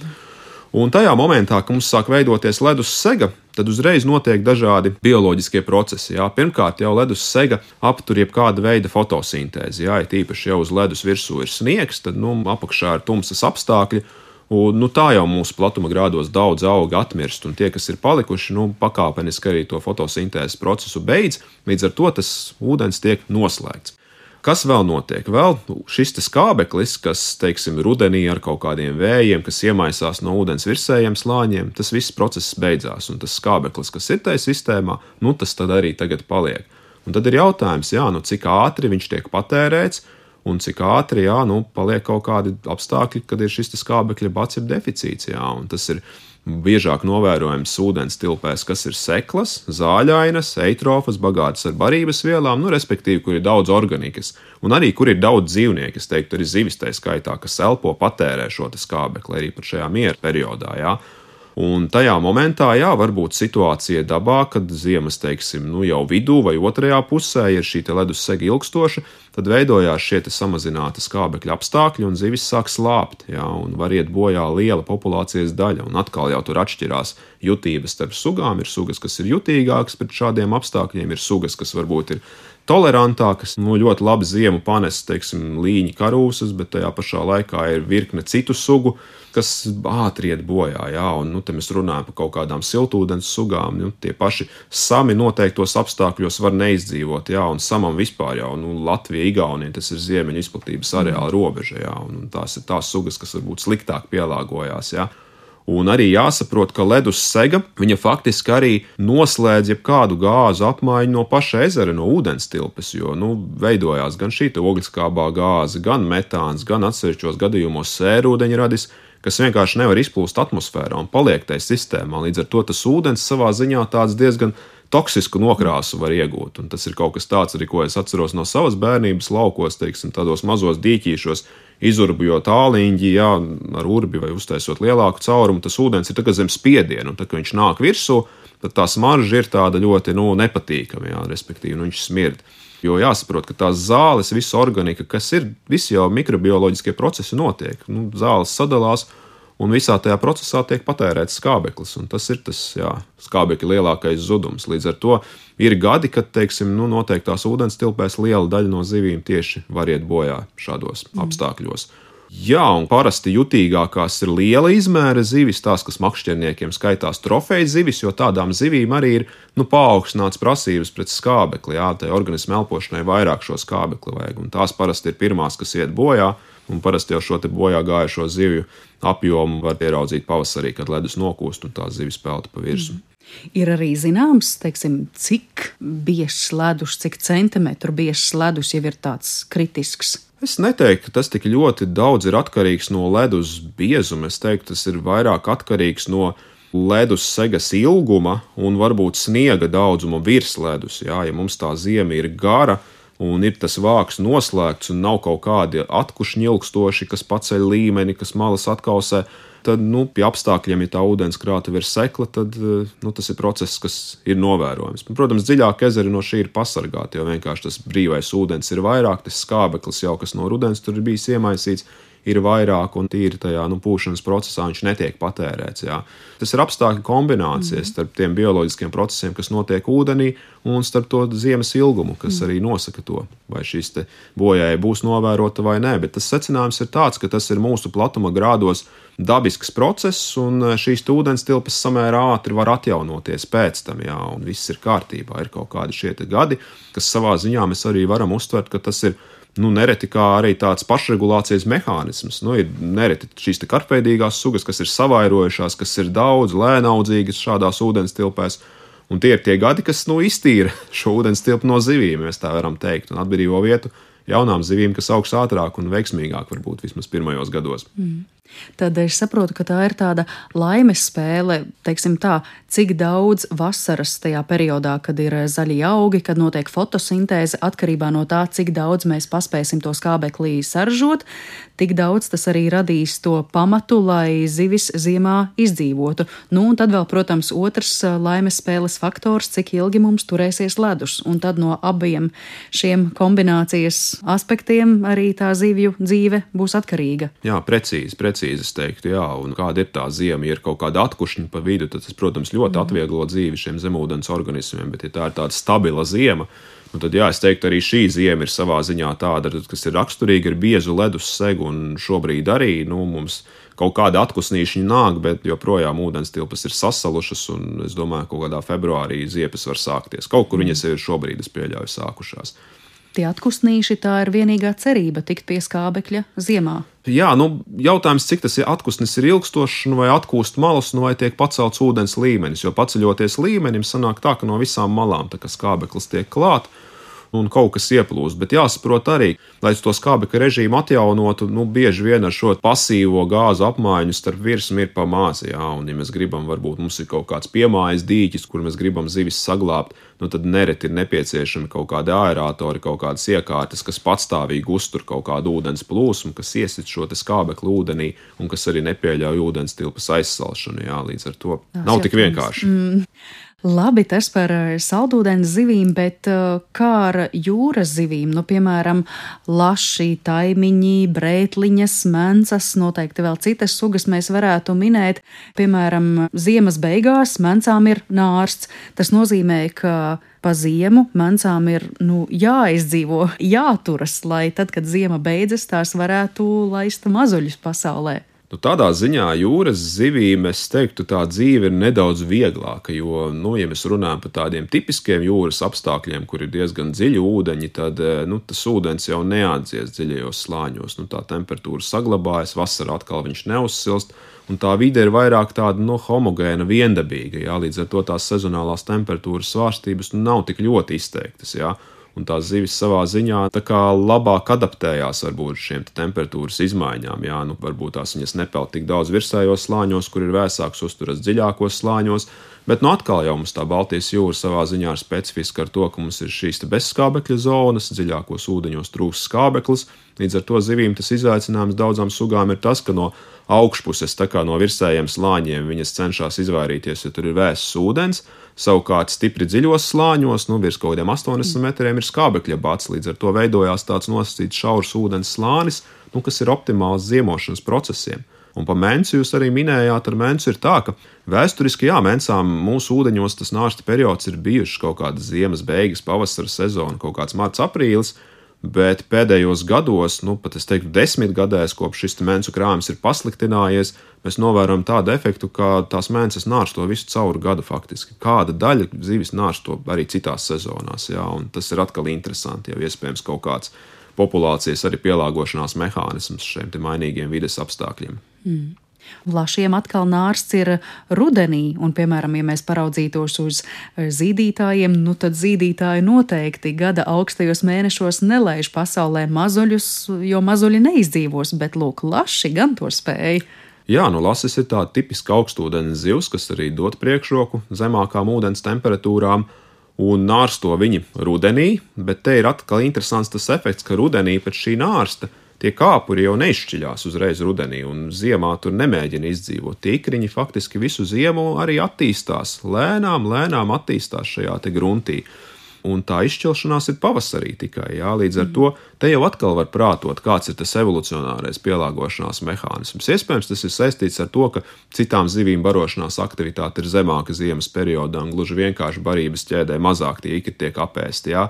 Un tajā momentā, kad mums sāk veidoties ledus sega, tad uzreiz notiek dažādi bioloģiskie procesi. Jā. Pirmkārt, jau ledus sega aptur jebkāda veida fotosintēzi. Jā, ja tīpaši jau uz ledus virsū ir sniegs, tad nu, apakšā ir tumsas apstākļi. Un, nu, tā jau mūsu platuma grādos daudz auga atmirst, un tie, kas ir palikuši, nu, pakāpeniski arī to fotosintēzes procesu beidz. Līdz ar to tas ūdens tiek noslēgts. Kas vēl notiek? Vēl šis skābeklis, kas, teiksim, rudenī ar kaut kādiem vējiem, kas iemaisās no ūdens virsējiem slāņiem, tas viss process beidzās. Un tas skābeklis, kas ir tajā sistēmā, nu, tas tad arī tagad paliek. Un tad ir jautājums, jā, nu, cik ātri viņš tiek patērēts, un cik ātri jā, nu, paliek kaut kādi apstākļi, kad ir šis skābekļa bats, ir deficīts. Jā, tas ir biežāk novērojams ūdens tilpēs, kas ir seklas, zāļainas, eitrofas, bagātas ar barības vielām, nu, respektīvi, kur ir daudz organikas, un arī kur ir daudz dzīvnieku, es teiktu, arī zivis tā skaitā, kas elpo patērē šo skābekli arī pat šajā miera periodā. Jā. Un tajā momentā, jā, varbūt situācija dabā, kad ziemas, teiksim, nu, jau vidū vai otrajā pusē ir šī ledus sega ilgstoša, tad veidojās šie samazināti skābekļa apstākļi un zivis sāk slāpt, jā, un var iet bojā liela populācijas daļa. Un atkal jau tur atšķirās jutības starp sugām. Ir sugas, kas ir jutīgākas pret šādiem apstākļiem, ir sugas, kas varbūt ir tolerantākas, nu, ļoti labi ziemu panes, teiksim, līņa karūsas, bet tajā pašā laikā ir virkne citu sugu, kas ātri iet bojā. Jā, un, nu, te mēs runājam par kaut kādām siltūdens sugām. Nu, tie paši sami noteiktos apstākļos var neizdzīvot, jā, un samam vispār jau nu, Latvija, Igaunija, tas ir ziemeļu izplatības areāla robeža, jā, un, un tās ir tās sugas, kas varbūt sliktāk pielāgojās. Jā. Un arī jāsaprot, ka ledus sega viņa faktiski arī noslēdz jebkādu gāzu apmaiņu no paša ezera, no ūdens tilpes, jo nu, veidojās gan šī ogliskābā gāze, gan metāns, gan atsevišķos gadījumos sērūdeņradis, kas vienkārši nevar izplūst atmosfērā un paliek tajā sistēmā. Līdz ar to tas ūdens savā ziņā tāds diezgan toksisku nokrāsu var iegūt. Un tas ir kaut kas tāds, arī, ko es atceros no savas bērnības laukos, teiksim, tādos mazos dīķīšos izurbjot tāliņģi, jā, ar urbi vai uztaisot lielāku caurumu, tas ūdens ir zem spiediena, un tad, kad viņš nāk virsū, tad tā smarža ir tāda ļoti nu, nepatīkama, jā, respektīvi, nu, viņš smird. Jo jāsaprot, ka tās zāles, visa organika, kas ir, visi jau mikrobioloģiskie procesi notiek. Nu, zāles sadalās, un visā tajā procesā tiek patērēts skābeklis. Tas ir tas jā, skābekļa lielākais zudums. Līdz ar to ir gadi, kad teiksim, nu, noteiktās ūdens tilpēs liela daļa no zivīm tieši var iet bojā šādos mm. apstākļos. Jā, un parasti jutīgākās ir liela izmēra zivis, tās, kas makšķerniekiem skaitās trofeja zivis, jo tādām zivīm arī ir nu, paaugstināts prasības pret skābekli. Jā, tai organismu elpošanai vairāk šo skābekli vajag, un tās parasti ir pirmās, kas iet bojā. Un parasti jau šo bojā gājušo zivju apjomu var ieraudzīt pavasarī, kad ledus nokūst un tā zivis pelta pa virsmu. Mm. Ir arī zināms, teiksim, cik biežs ledus, cik centimetru biežs ledus jau ir tāds kritisks. Es neteiktu, ka tas tik ļoti daudz ir atkarīgs no ledus biezuma. Es teiktu, tas ir vairāk atkarīgs no ledus segas ilguma un varbūt sniega daudzuma virs ledus. Jā, ja mums tā zima ir gara, un ir tas vāks noslēgts, un nav kaut kādi atkušņi ilgstoši, kas paceļ līmeni, kas malas atkausē, tad, nu, pie apstākļiem, ja tā ūdenskrāta ir sekla, tad nu, tas ir process, kas ir novērojams. Protams, dziļāk ezeri no šī ir pasargāti, jo vienkārši tas brīvais ūdens ir vairāk, tas skābeklis jau kas no rudens tur ir bijis iemaisīts. Ir vairāk, un tīri tajā nu, pūšanas procesā viņš netiek patērēts. Jā. Tas ir apstākļu kombinācija mm. starp tiem bioloģiskiem procesiem, kas notiek ūdenī, un starp to ziemas ilgumu, kas mm. arī nosaka to, vai šīs bojājai būs novērota vai nē. Bet tas secinājums ir tāds, ka tas ir mūsu platuma grādos dabisks process, un šīs ūdens tilpas samērā ātri var atjaunoties pēc tam, jā, un viss ir kārtībā. Ir kaut kādi šie gadi, kas savā ziņā mēs arī varam uztvert, ka tas ir nu, nereti kā arī tāds pašregulācijas mehānisms. Nu, ir nereti šīs karpveidīgās sugas, kas ir savairojušās, kas ir daudz lēnaudzīgas šādās ūdens tilpēs. Un tie ir tie gadi, kas nu, iztīra šo ūdens tilpu no zivīm, mēs tā varam teikt, un atbrīvo vietu jaunām zivīm, kas augs ātrāk un veiksmīgāk, varbūt vismaz pirmajos gados. Mm tad es saprotu, ka tā ir tāda laimes spēle, teiksim tā, cik daudz vasaras tajā periodā, kad ir zaļi augi, kad notiek fotosintēze, atkarībā no tā, cik daudz mēs paspēsim to skābeklī saražot, tik daudz tas arī radīs to pamatu, lai zivis ziemā izdzīvotu. Nu, un tad vēl, protams, otrs laimes spēles faktors, cik ilgi mums turēsies ledus, un tad no abiem šiem kombinācijas aspektiem arī tā zivju dzīve būs atkarīga. Jā, precīzi, precīzi precīzi es teiktu, jā, un kāda ir tā zima. Ja ir kaut kāda atkušņa pa vidu, tad tas, protams, ļoti mm. atvieglo dzīvi šiem zemūdens organismiem, bet ja tā ir tāda stabila zima, Nu, tad, jā, es teiktu, arī šī zima ir savā ziņā tāda, kas ir raksturīga ar biezu ledus segu, un šobrīd arī nu, mums kaut kāda atkusnīšana nāk, bet joprojām ūdens tilpas ir sasalušas, un es domāju, ka kaut kādā februārī ziepes var sākties. Kaut kur viņas ir šobrīd, es pieļauju, sākušās tie atkusnīši, tā ir vienīgā cerība tikt pie skābekļa ziemā. Jā, nu, jautājums, cik tas ir atpūsnis, ir ilgstošs, nu, vai atkūst malus, nu, vai tiek pacelts ūdens līmenis. Jo paceļoties līmenim, sanāk tā, ka no visām malām skābeklis tiek klāts un kaut kas ieplūst. Bet jāsaprot arī, lai to skābekļa režīmu atjaunotu, nu, bieži vien ar šo pasīvo gāzu apmaiņu starp virsmu ir pamāzi. Jā, un, ja mēs gribam, varbūt mums ir kaut kāds piemājas dīķis, kur mēs gribam zivis saglabāt, nu, tad nereti ir nepieciešami kaut kādi aeratori, kaut kādas iekārtas, kas patstāvīgi uztur kaut kādu ūdens plūsmu, kas iesit šo skābekli ūdenī un kas arī nepieļauj ūdens tilpas aizsalšanu. Jā, līdz ar to nav tik vienkārši. Mm. Labi, tas par eh, saldūdens zivīm, bet eh, kā ar jūras zivīm? Nu, piemēram, laši, taimiņi, brētliņas, mencas, noteikti vēl citas sugas mēs varētu minēt. Piemēram, ziemas beigās mencām ir nārsts. Tas nozīmē, ka pa ziemu mencām ir nu, jāizdzīvo, jāturas, lai tad, kad ziema beidzas, tās varētu laist mazuļus pasaulē. Nu, tādā ziņā jūras zivīm es teiktu, tā dzīve ir nedaudz vieglāka. Jo, nu, ja mēs runājam par tādiem tipiskiem jūras apstākļiem, kur ir diezgan dziļi ūdeņi, tad eh, nu, tas ūdens jau neatdzies dziļajos slāņos. Nu, tā temperatūra saglabājas, vasarā atkal viņš neuzsilst. Un tā vide ir vairāk tāda nu, homogēna, viendabīga. Jā, līdz ar to tās sezonālās temperatūras svārstības nu, nav tik ļoti izteiktas. Jā un tās zivis savā ziņā labāk adaptējās varbūt šiem te temperatūras izmaiņām. Jā, nu, varbūt tās viņas nepeld tik daudz virsējos slāņos, kur ir vēsāks, uzturas dziļākos slāņos. Bet nu, atkal jau mums tā Baltijas jūra savā ziņā ir specifiska ar to, ka mums ir šīs bezskābekļa zonas, dziļākos ūdeņos trūks skābeklis. Līdz ar to zivīm tas izaicinājums daudzām sugām ir tas, ka no augšpuses, tā kā no virsējiem slāņiem, viņas cenšas izvairīties, jo tur ir vēss ūdens. Savukārt, stipri dziļos slāņos, nu, virs kaut kādiem 80 metriem, ir skābekļa bats. Līdz ar to veidojās tāds nosacīts šaurs ūdens slānis, nu, kas ir optimāls ziemošanas procesiem. Un par mēnesi jūs arī minējāt, ar mēnesi ir tā, ka vēsturiski, jā, mēnesām mūsu ūdeņos tas nārsta periods ir bijušas kaut kādas ziemas beigas, pavasara sezona, kaut kāds marts, aprīlis. Bet pēdējos gados, nu pat es teiktu, desmit gadēs, kopš šis mēnesu krājums ir pasliktinājies, mēs novērojam tādu efektu, ka tās mēnesis nārs to visu cauru gadu faktiski. Kāda daļa zivis nārs to arī citās sezonās, jā, un tas ir atkal interesanti, jau iespējams kaut kāds populācijas arī pielāgošanās mehānisms šiem mainīgiem vides apstākļiem. Mm. Lašiem atkal nārsts ir rudenī, un, piemēram, ja mēs paraudzītos uz eh, zīdītājiem, nu tad zīdītāji noteikti gada augstajos mēnešos nelaiž pasaulē mazuļus, jo mazuļi neizdzīvos, bet lūk, laši gan to spēj. Jā, nu lasis ir tāda tipiska augstūdens zivs, kas arī dod priekšroku zemākām ūdens temperatūrām un nārsto viņi rudenī, bet te ir atkal interesants tas efekts, ka rudenī pēc šī nārsta tie kāpuri jau neizšķiļās uzreiz rudenī, un ziemā tur nemēģina izdzīvot. Tie ikriņi faktiski visu ziemu arī attīstās, lēnām, lēnām attīstās šajā gruntī. un tā izšķelšanās ir pavasarī tikai. Jā. Līdz ar to te jau atkal var prātot, kāds ir tas evolucionārais pielāgošanās mehānisms. Iespējams, tas ir saistīts ar to, ka citām zivīm barošanās aktivitāte ir zemāka ziemas periodā, un gluži vienkārši barības ķēdē mazāk tie ikri tiek apēsti. Jā.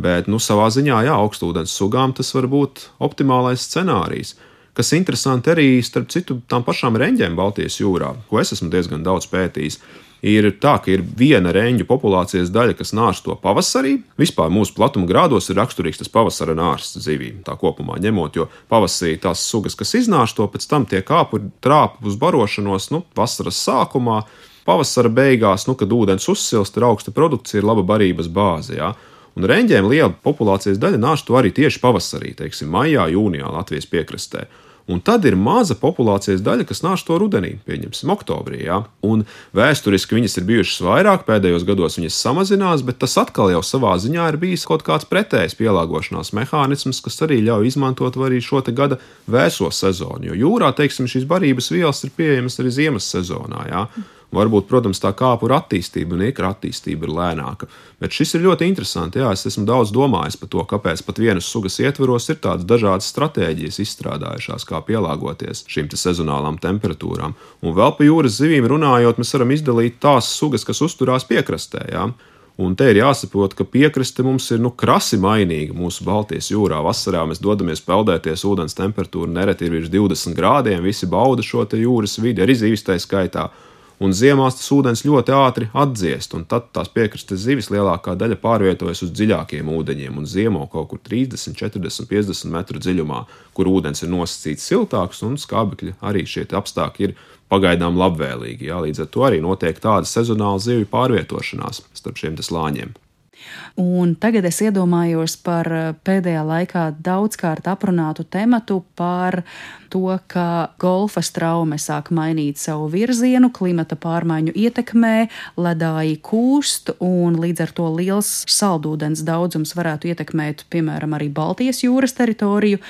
Bet, nu, savā ziņā, jā, augstūdens sugām tas var būt optimālais scenārijs. Kas interesanti arī starp citu tām pašām reņģēm Baltijas jūrā, ko es esmu diezgan daudz pētījis ir tā, ka ir viena reņģu populācijas daļa, kas nārsto pavasarī. Vispār mūsu platuma grādos ir raksturīgs tas pavasara nārsts zivīm, tā kopumā ņemot, jo pavasarī tās sugas, kas iznārsto, pēc tam tiek kāpu trāpu uz barošanos nu, vasaras sākumā. Pavasara beigās, nu, kad ūdens uzsilst, ir augsta produkcija, ir laba barības bāze. Ja? Un reņģiem liela populācijas daļa nāš to arī tieši pavasarī, teiksim, maijā, jūnijā Latvijas piekrastē. Un tad ir maza populācijas daļa, kas nāks to rudenī, pieņemsim, oktobrī. Ja? Un vēsturiski viņas ir bijušas vairāk, pēdējos gados viņas samazinās, bet tas atkal jau savā ziņā ir bijis kaut kāds pretējs pielāgošanās mehānisms, kas arī ļauj izmantot arī šo gada vēso sezonu. Jo jūrā, teiksim, šīs barības vielas ir pieejamas arī ziemas sezonā. Ja? Varbūt, protams, tā kāpura attīstība un ikra attīstība ir lēnāka. Bet šis ir ļoti interesanti. Jā, es esmu daudz domājis par to, kāpēc pat vienas sugas ietvaros ir tādas dažādas stratēģijas izstrādājušās, kā pielāgoties šīm sezonālām temperatūrām. Un vēl par jūras zivīm runājot, mēs varam izdalīt tās sugas, kas uzturās piekrastē. Jā. Un te ir jāsaprot, ka piekraste mums ir nu, krasi mainīga. Mūsu Baltijas jūrā vasarā mēs dodamies peldēties, ūdens temperatūra nereti ir virs 20 grādiem, visi bauda šo jūras vidi, arī zīves tā skaitā un ziemās tas ūdens ļoti ātri atdziest, un tad tās piekrastes zivis lielākā daļa pārvietojas uz dziļākiem ūdeņiem un ziemo kaut kur 30, 40, 50 metru dziļumā, kur ūdens ir nosacīts siltāks un skābekļi arī šie apstākļi ir pagaidām labvēlīgi. Jā, līdz ar to arī notiek tāda sezonāla zivju pārvietošanās starp šiem slāņiem. Un tagad es iedomājos par eh, pēdējā laikā daudzkārt aprunātu tematu par to, ka golfa straume sāk mainīt savu virzienu, klimata pārmaiņu ietekmē, ledāji kūst, un līdz ar to liels saldūdens daudzums varētu ietekmēt, piemēram, arī Baltijas jūras teritoriju.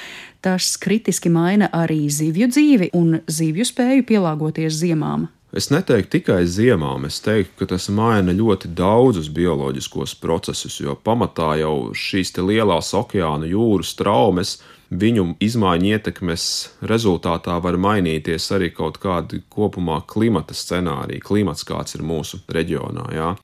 Tas kritiski maina arī zivju dzīvi un zivju spēju pielāgoties ziemām. Es neteiktu tikai ziemām, es teiktu, ka tas maina ļoti daudzus bioloģiskos procesus, jo pamatā jau šīs lielās okeāna jūras traumas, viņu izmaiņu ietekmes rezultātā var mainīties arī kaut kādi kopumā klimata scenāriji, klimats kāds ir mūsu reģionā. Jā.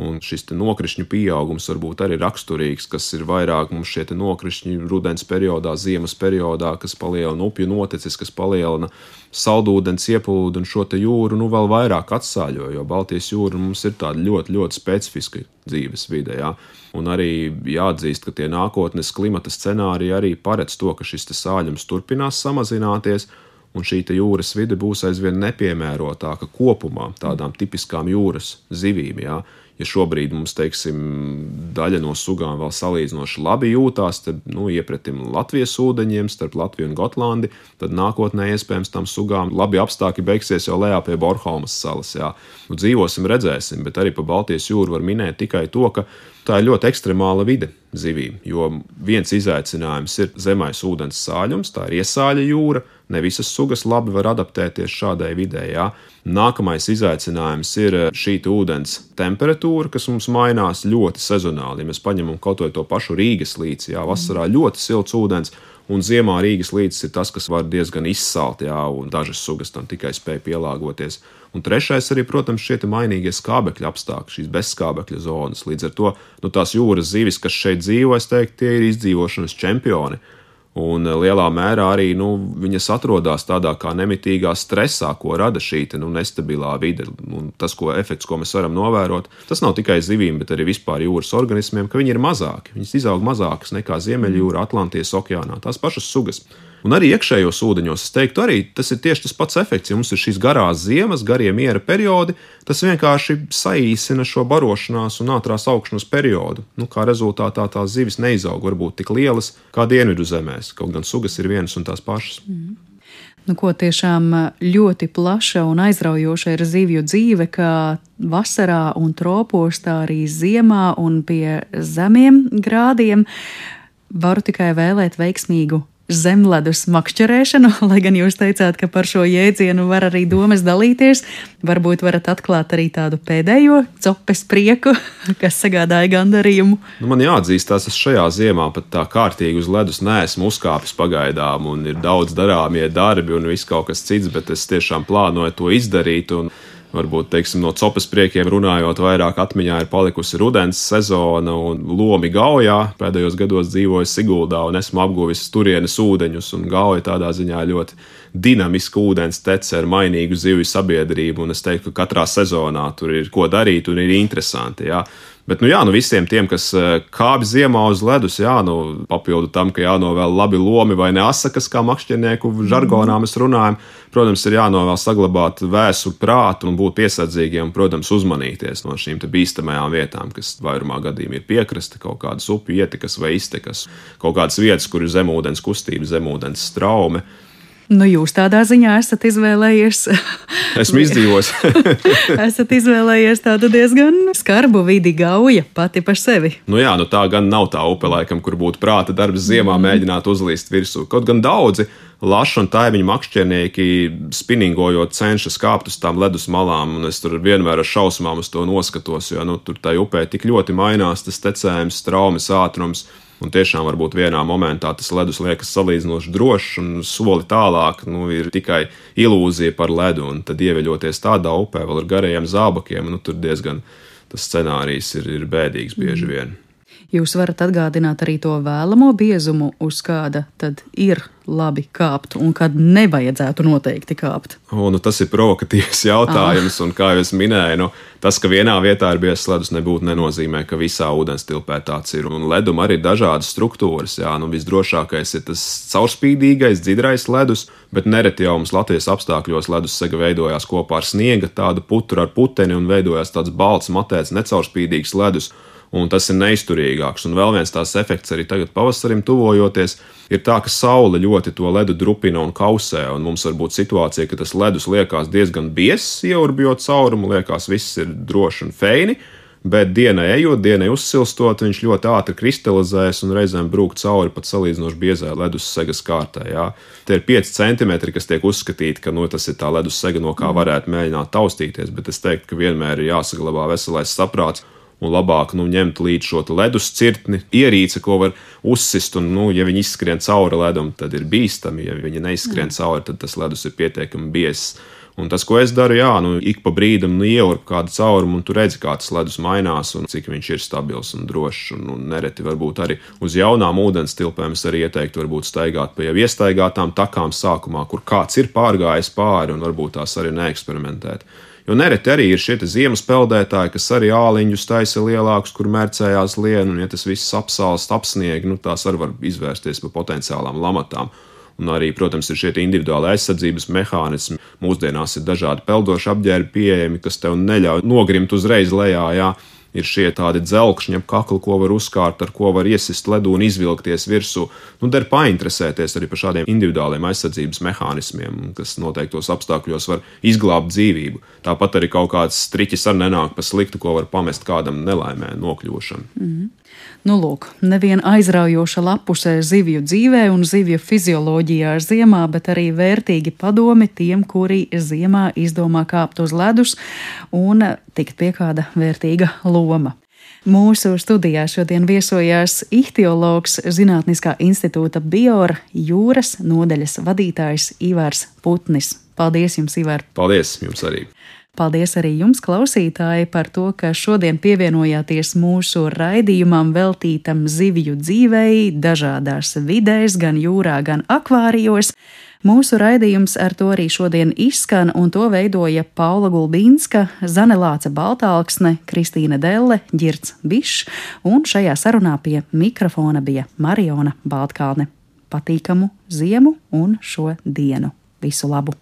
Un šis nokrišņu pieaugums varbūt arī raksturīgs, kas ir vairāk mums šie nokrišņi rudens periodā, ziemas periodā, kas palielina upju notecis, kas palielina saldūdens ieplūdu un šo jūru nu, vēl vairāk atsāļo, jo Baltijas jūra mums ir tāda ļoti, ļoti specifiska dzīves vide. Jā. Un arī jāatzīst, ka tie nākotnes klimata scenāriji arī paredz to, ka šis sāļums turpinās samazināties un šī jūras vide būs aizvien nepiemērotāka kopumā tādām tipiskām jūras zivīm. Jā ja šobrīd mums, teiksim, daļa no sugām vēl salīdzinoši labi jūtās, tad nu, iepratim Latvijas ūdeņiem, starp Latviju un Gotlandi, tad nākotnē iespējams tam sugām labi apstākļi beigsies jau lejā pie Bornholmas salas. Jā. Nu, dzīvosim, redzēsim, bet arī pa Baltijas jūru var minēt tikai to, ka tā ir ļoti ekstremāla vide zivīm. Jo viens izaicinājums ir zemais ūdens sāļums, tā ir iesāļa jūra. Ne visas sugas labi var adaptēties šādai vidē. Jā. Nākamais izaicinājums ir šī ūdens temperatūra, kas mums mainās ļoti sezonāli. Ja mēs paņemam kaut to pašu Rīgas līci, jā, vasarā ļoti silts ūdens. Un ziemā Rīgas līcis ir tas, kas var diezgan izsalt, jā, un dažas sugas tam tikai spēj pielāgoties. Un trešais arī, protams, šie mainīgie skābekļa apstākļi, šīs bezskābekļa zonas. Līdz ar to nu, tās jūras zivis, kas šeit dzīvo, es teiktu, tie ir izdzīvošanas čempioni. Un eh, lielā mērā arī nu, viņas atrodas tādā kā nemitīgā stresā, ko rada šī nu, nestabilā vide. Un tas, ko efekts, ko mēs varam novērot, tas nav tikai zivīm, bet arī vispār jūras organismiem, ka viņi ir mazāki. Viņas izaug mazākas nekā Ziemeļjūra, Atlantijas okeānā, tās pašas sugas. Un arī iekšējos ūdeņos, es teiktu, arī tas ir tieši tas pats efekts. Ja mums ir šīs garās ziemas, garie miera periodi, tas vienkārši saīsina šo barošanās un ātrās augšanas periodu. Nu, kā rezultātā tās zivis neizaug varbūt tik lielas kā dienvidu zemēs, kaut gan sugas ir vienas un tās pašas. Mm. Nu, ko tiešām ļoti plaša un aizraujoša ir zivju dzīve, kā vasarā un tropos, tā arī ziemā un pie zemiem grādiem. Varu tikai vēlēt veiksmīgu zemledus makšķerēšanu, lai gan jūs teicāt, ka par šo jēdzienu var arī domas dalīties. Varbūt varat atklāt arī tādu pēdējo copes prieku, kas sagādāja gandarījumu. Nu, man jāatzīst, tas es šajā ziemā pat tā kārtīgi uz ledus neesmu uzkāpis pagaidām, un ir daudz darāmie darbi un viss kaut kas cits, bet es tiešām plānoju to izdarīt. Un varbūt teiksim, no copas priekiem runājot, vairāk atmiņā ir palikusi rudens sezona un lomi gaujā. Pēdējos gados dzīvoju Siguldā un esmu apguvis turienes ūdeņus, un gauja tādā ziņā ļoti dinamiska ūdens tece ar mainīgu zivju sabiedrību, un es teiktu, ka katrā sezonā tur ir ko darīt un ir interesanti. Jā. Bet, nu, jā, nu, visiem tiem, kas eh, kāpj ziemā uz ledus, jā, nu, papildu tam, ka jānovēl labi lomi vai ne asakas, kā makšķernieku žargonā mēs runājam, protams, ir jānovēl saglabāt vēsu prātu un būt piesardzīgiem, un, protams, uzmanīties no šīm bīstamajām vietām, kas vairumā gadījumā ir piekrasta, kaut kādas upju ietekas vai iztekas, kaut kādas vietas, kur ir zemūdens kustība, zemūdens straume. Nu, jūs tādā ziņā esat izvēlējies. Esmu izdzīvojis. esat izvēlējies tādu diezgan skarbu vidi gauja pati par sevi. Nu jā, nu tā gan nav tā upe, laikam, kur būtu prāta darbs ziemā mm. mēģināt uzlīst virsū. Kaut gan daudzi laši un taiviņu makšķernieki spinningojot cenšas kāpt uz tām ledus malām, un es tur vienmēr ar šausmām uz to noskatos, jo nu, tur tai upē tik ļoti mainās tas tecējums, traumas ātrums. Un tiešām varbūt vienā momentā tas ledus liekas salīdzinoši drošs, un soli tālāk nu, ir tikai ilūzija par ledu. Un tad ieveļoties tādā upē, vēl ar garajiem zābakiem, nu, tur diezgan tas scenārijs ir, ir bēdīgs bieži mm. Jūs varat atgādināt arī to vēlamo biezumu, uz kāda tad ir labi kāpt un kad nevajadzētu noteikti kāpt? O, nu tas ir provokatīvs jautājums, ah. un kā jau es minēju, nu, tas, ka vienā vietā ir biezs ledus, nebūtu nenozīmē, ka visā ūdens tilpē tāds ir. Un ledum arī ir dažādas struktūras. Jā, nu, visdrošākais ir tas caurspīdīgais, dzidrais ledus, bet nereti jau mums Latvijas apstākļos ledus sega veidojās kopā ar sniega, tādu putru ar puteni un veidojās tāds balts, matēts, necaurspīdīgs ledus un tas ir neizturīgāks. Un vēl viens tās efekts arī tagad pavasarim tuvojoties, ir tā, ka saule ļoti to ledu drupina un kausē, un mums var būt situācija, ka tas ledus liekas diezgan biezs, ieurbjot caurumu, liekas, viss ir droši un feini. Bet dienai ejot, dienai uzsilstot, viņš ļoti ātri kristalizējas un reizēm brūk cauri pat salīdzinoši biezai ledus segas kārtai. Jā. Tie ir 5 centimetri, kas tiek uzskatīti, ka nu, tas ir tā ledus sega, no kā varētu mēģināt taustīties. Bet es teiktu, ka vienmēr ir jāsaglabā veselais saprāts un labāk nu, ņemt līdzi šo ledus cirtni, ierīci, ko var uzsist. Un, nu, ja viņi izskrien cauri ledum, tad ir bīstami. Ja viņi neizskrien mm. cauri, tad tas ledus ir pietiekami biezs. Un tas, ko es daru, jā, nu, ik pa brīdim nu, ieurbu kādu caurumu, un tu redzi, kā tas ledus mainās, un cik viņš ir stabils un drošs. Un, un nereti varbūt arī uz jaunām ūdens tilpēm es arī ieteiktu, varbūt staigāt pa jau iestaigātām takām sākumā, kur kāds ir pārgājis pāri, un varbūt tās arī neeksperimentēt. Jo nereti arī ir šie ziemas peldētāji, kas arī āliņus taisa lielākus, kur mērcējās lienu, un ja tas viss apsālst, apsnieg, nu, tās arī var izvērsties par potenciālām lamatām. Un arī, protams, ir šie individuāli aizsardzības mehānismi. Mūsdienās ir dažādi peldoši apģērbi pieejami, kas tev neļauj nogrimt uzreiz lejā. Jā ir šie tādi dzelkšņi ap kaklu, ko var uzkārt, ar ko var iesist ledu un izvilkties virsū. Nu, der painteresēties arī par šādiem individuāliem aizsardzības mehānismiem, kas noteiktos apstākļos var izglābt dzīvību. Tāpat arī kaut kāds striķis ar nenāk pa sliktu, ko var pamest kādam nelaimē nokļūšanu. Mm -hmm. Nu, lūk, neviena aizraujoša lapusē zivju dzīvē un zivju fizioloģijā ziemā, bet arī vērtīgi padomi tiem, kuri ziemā izdomā kāpt uz ledus un tikt pie kāda vērtīga loma. Mūsu studijā šodien viesojās ihtiologs Zinātniskā institūta Biora jūras nodaļas vadītājs Ivars Putnis. Paldies jums, Ivar! Paldies jums arī! Paldies arī jums, klausītāji, par to, ka šodien pievienojāties mūsu raidījumam veltītam zivju dzīvei dažādās vidēs, gan jūrā, gan akvārijos. Mūsu raidījums ar to arī šodien izskan, un to veidoja Paula Gulbīnska, Zanelāca Baltāksne, Kristīna Delle, Girts Bišs, un šajā sarunā pie mikrofona bija Mariona Baltkalne. Patīkamu ziemu un šo dienu! Visu labu!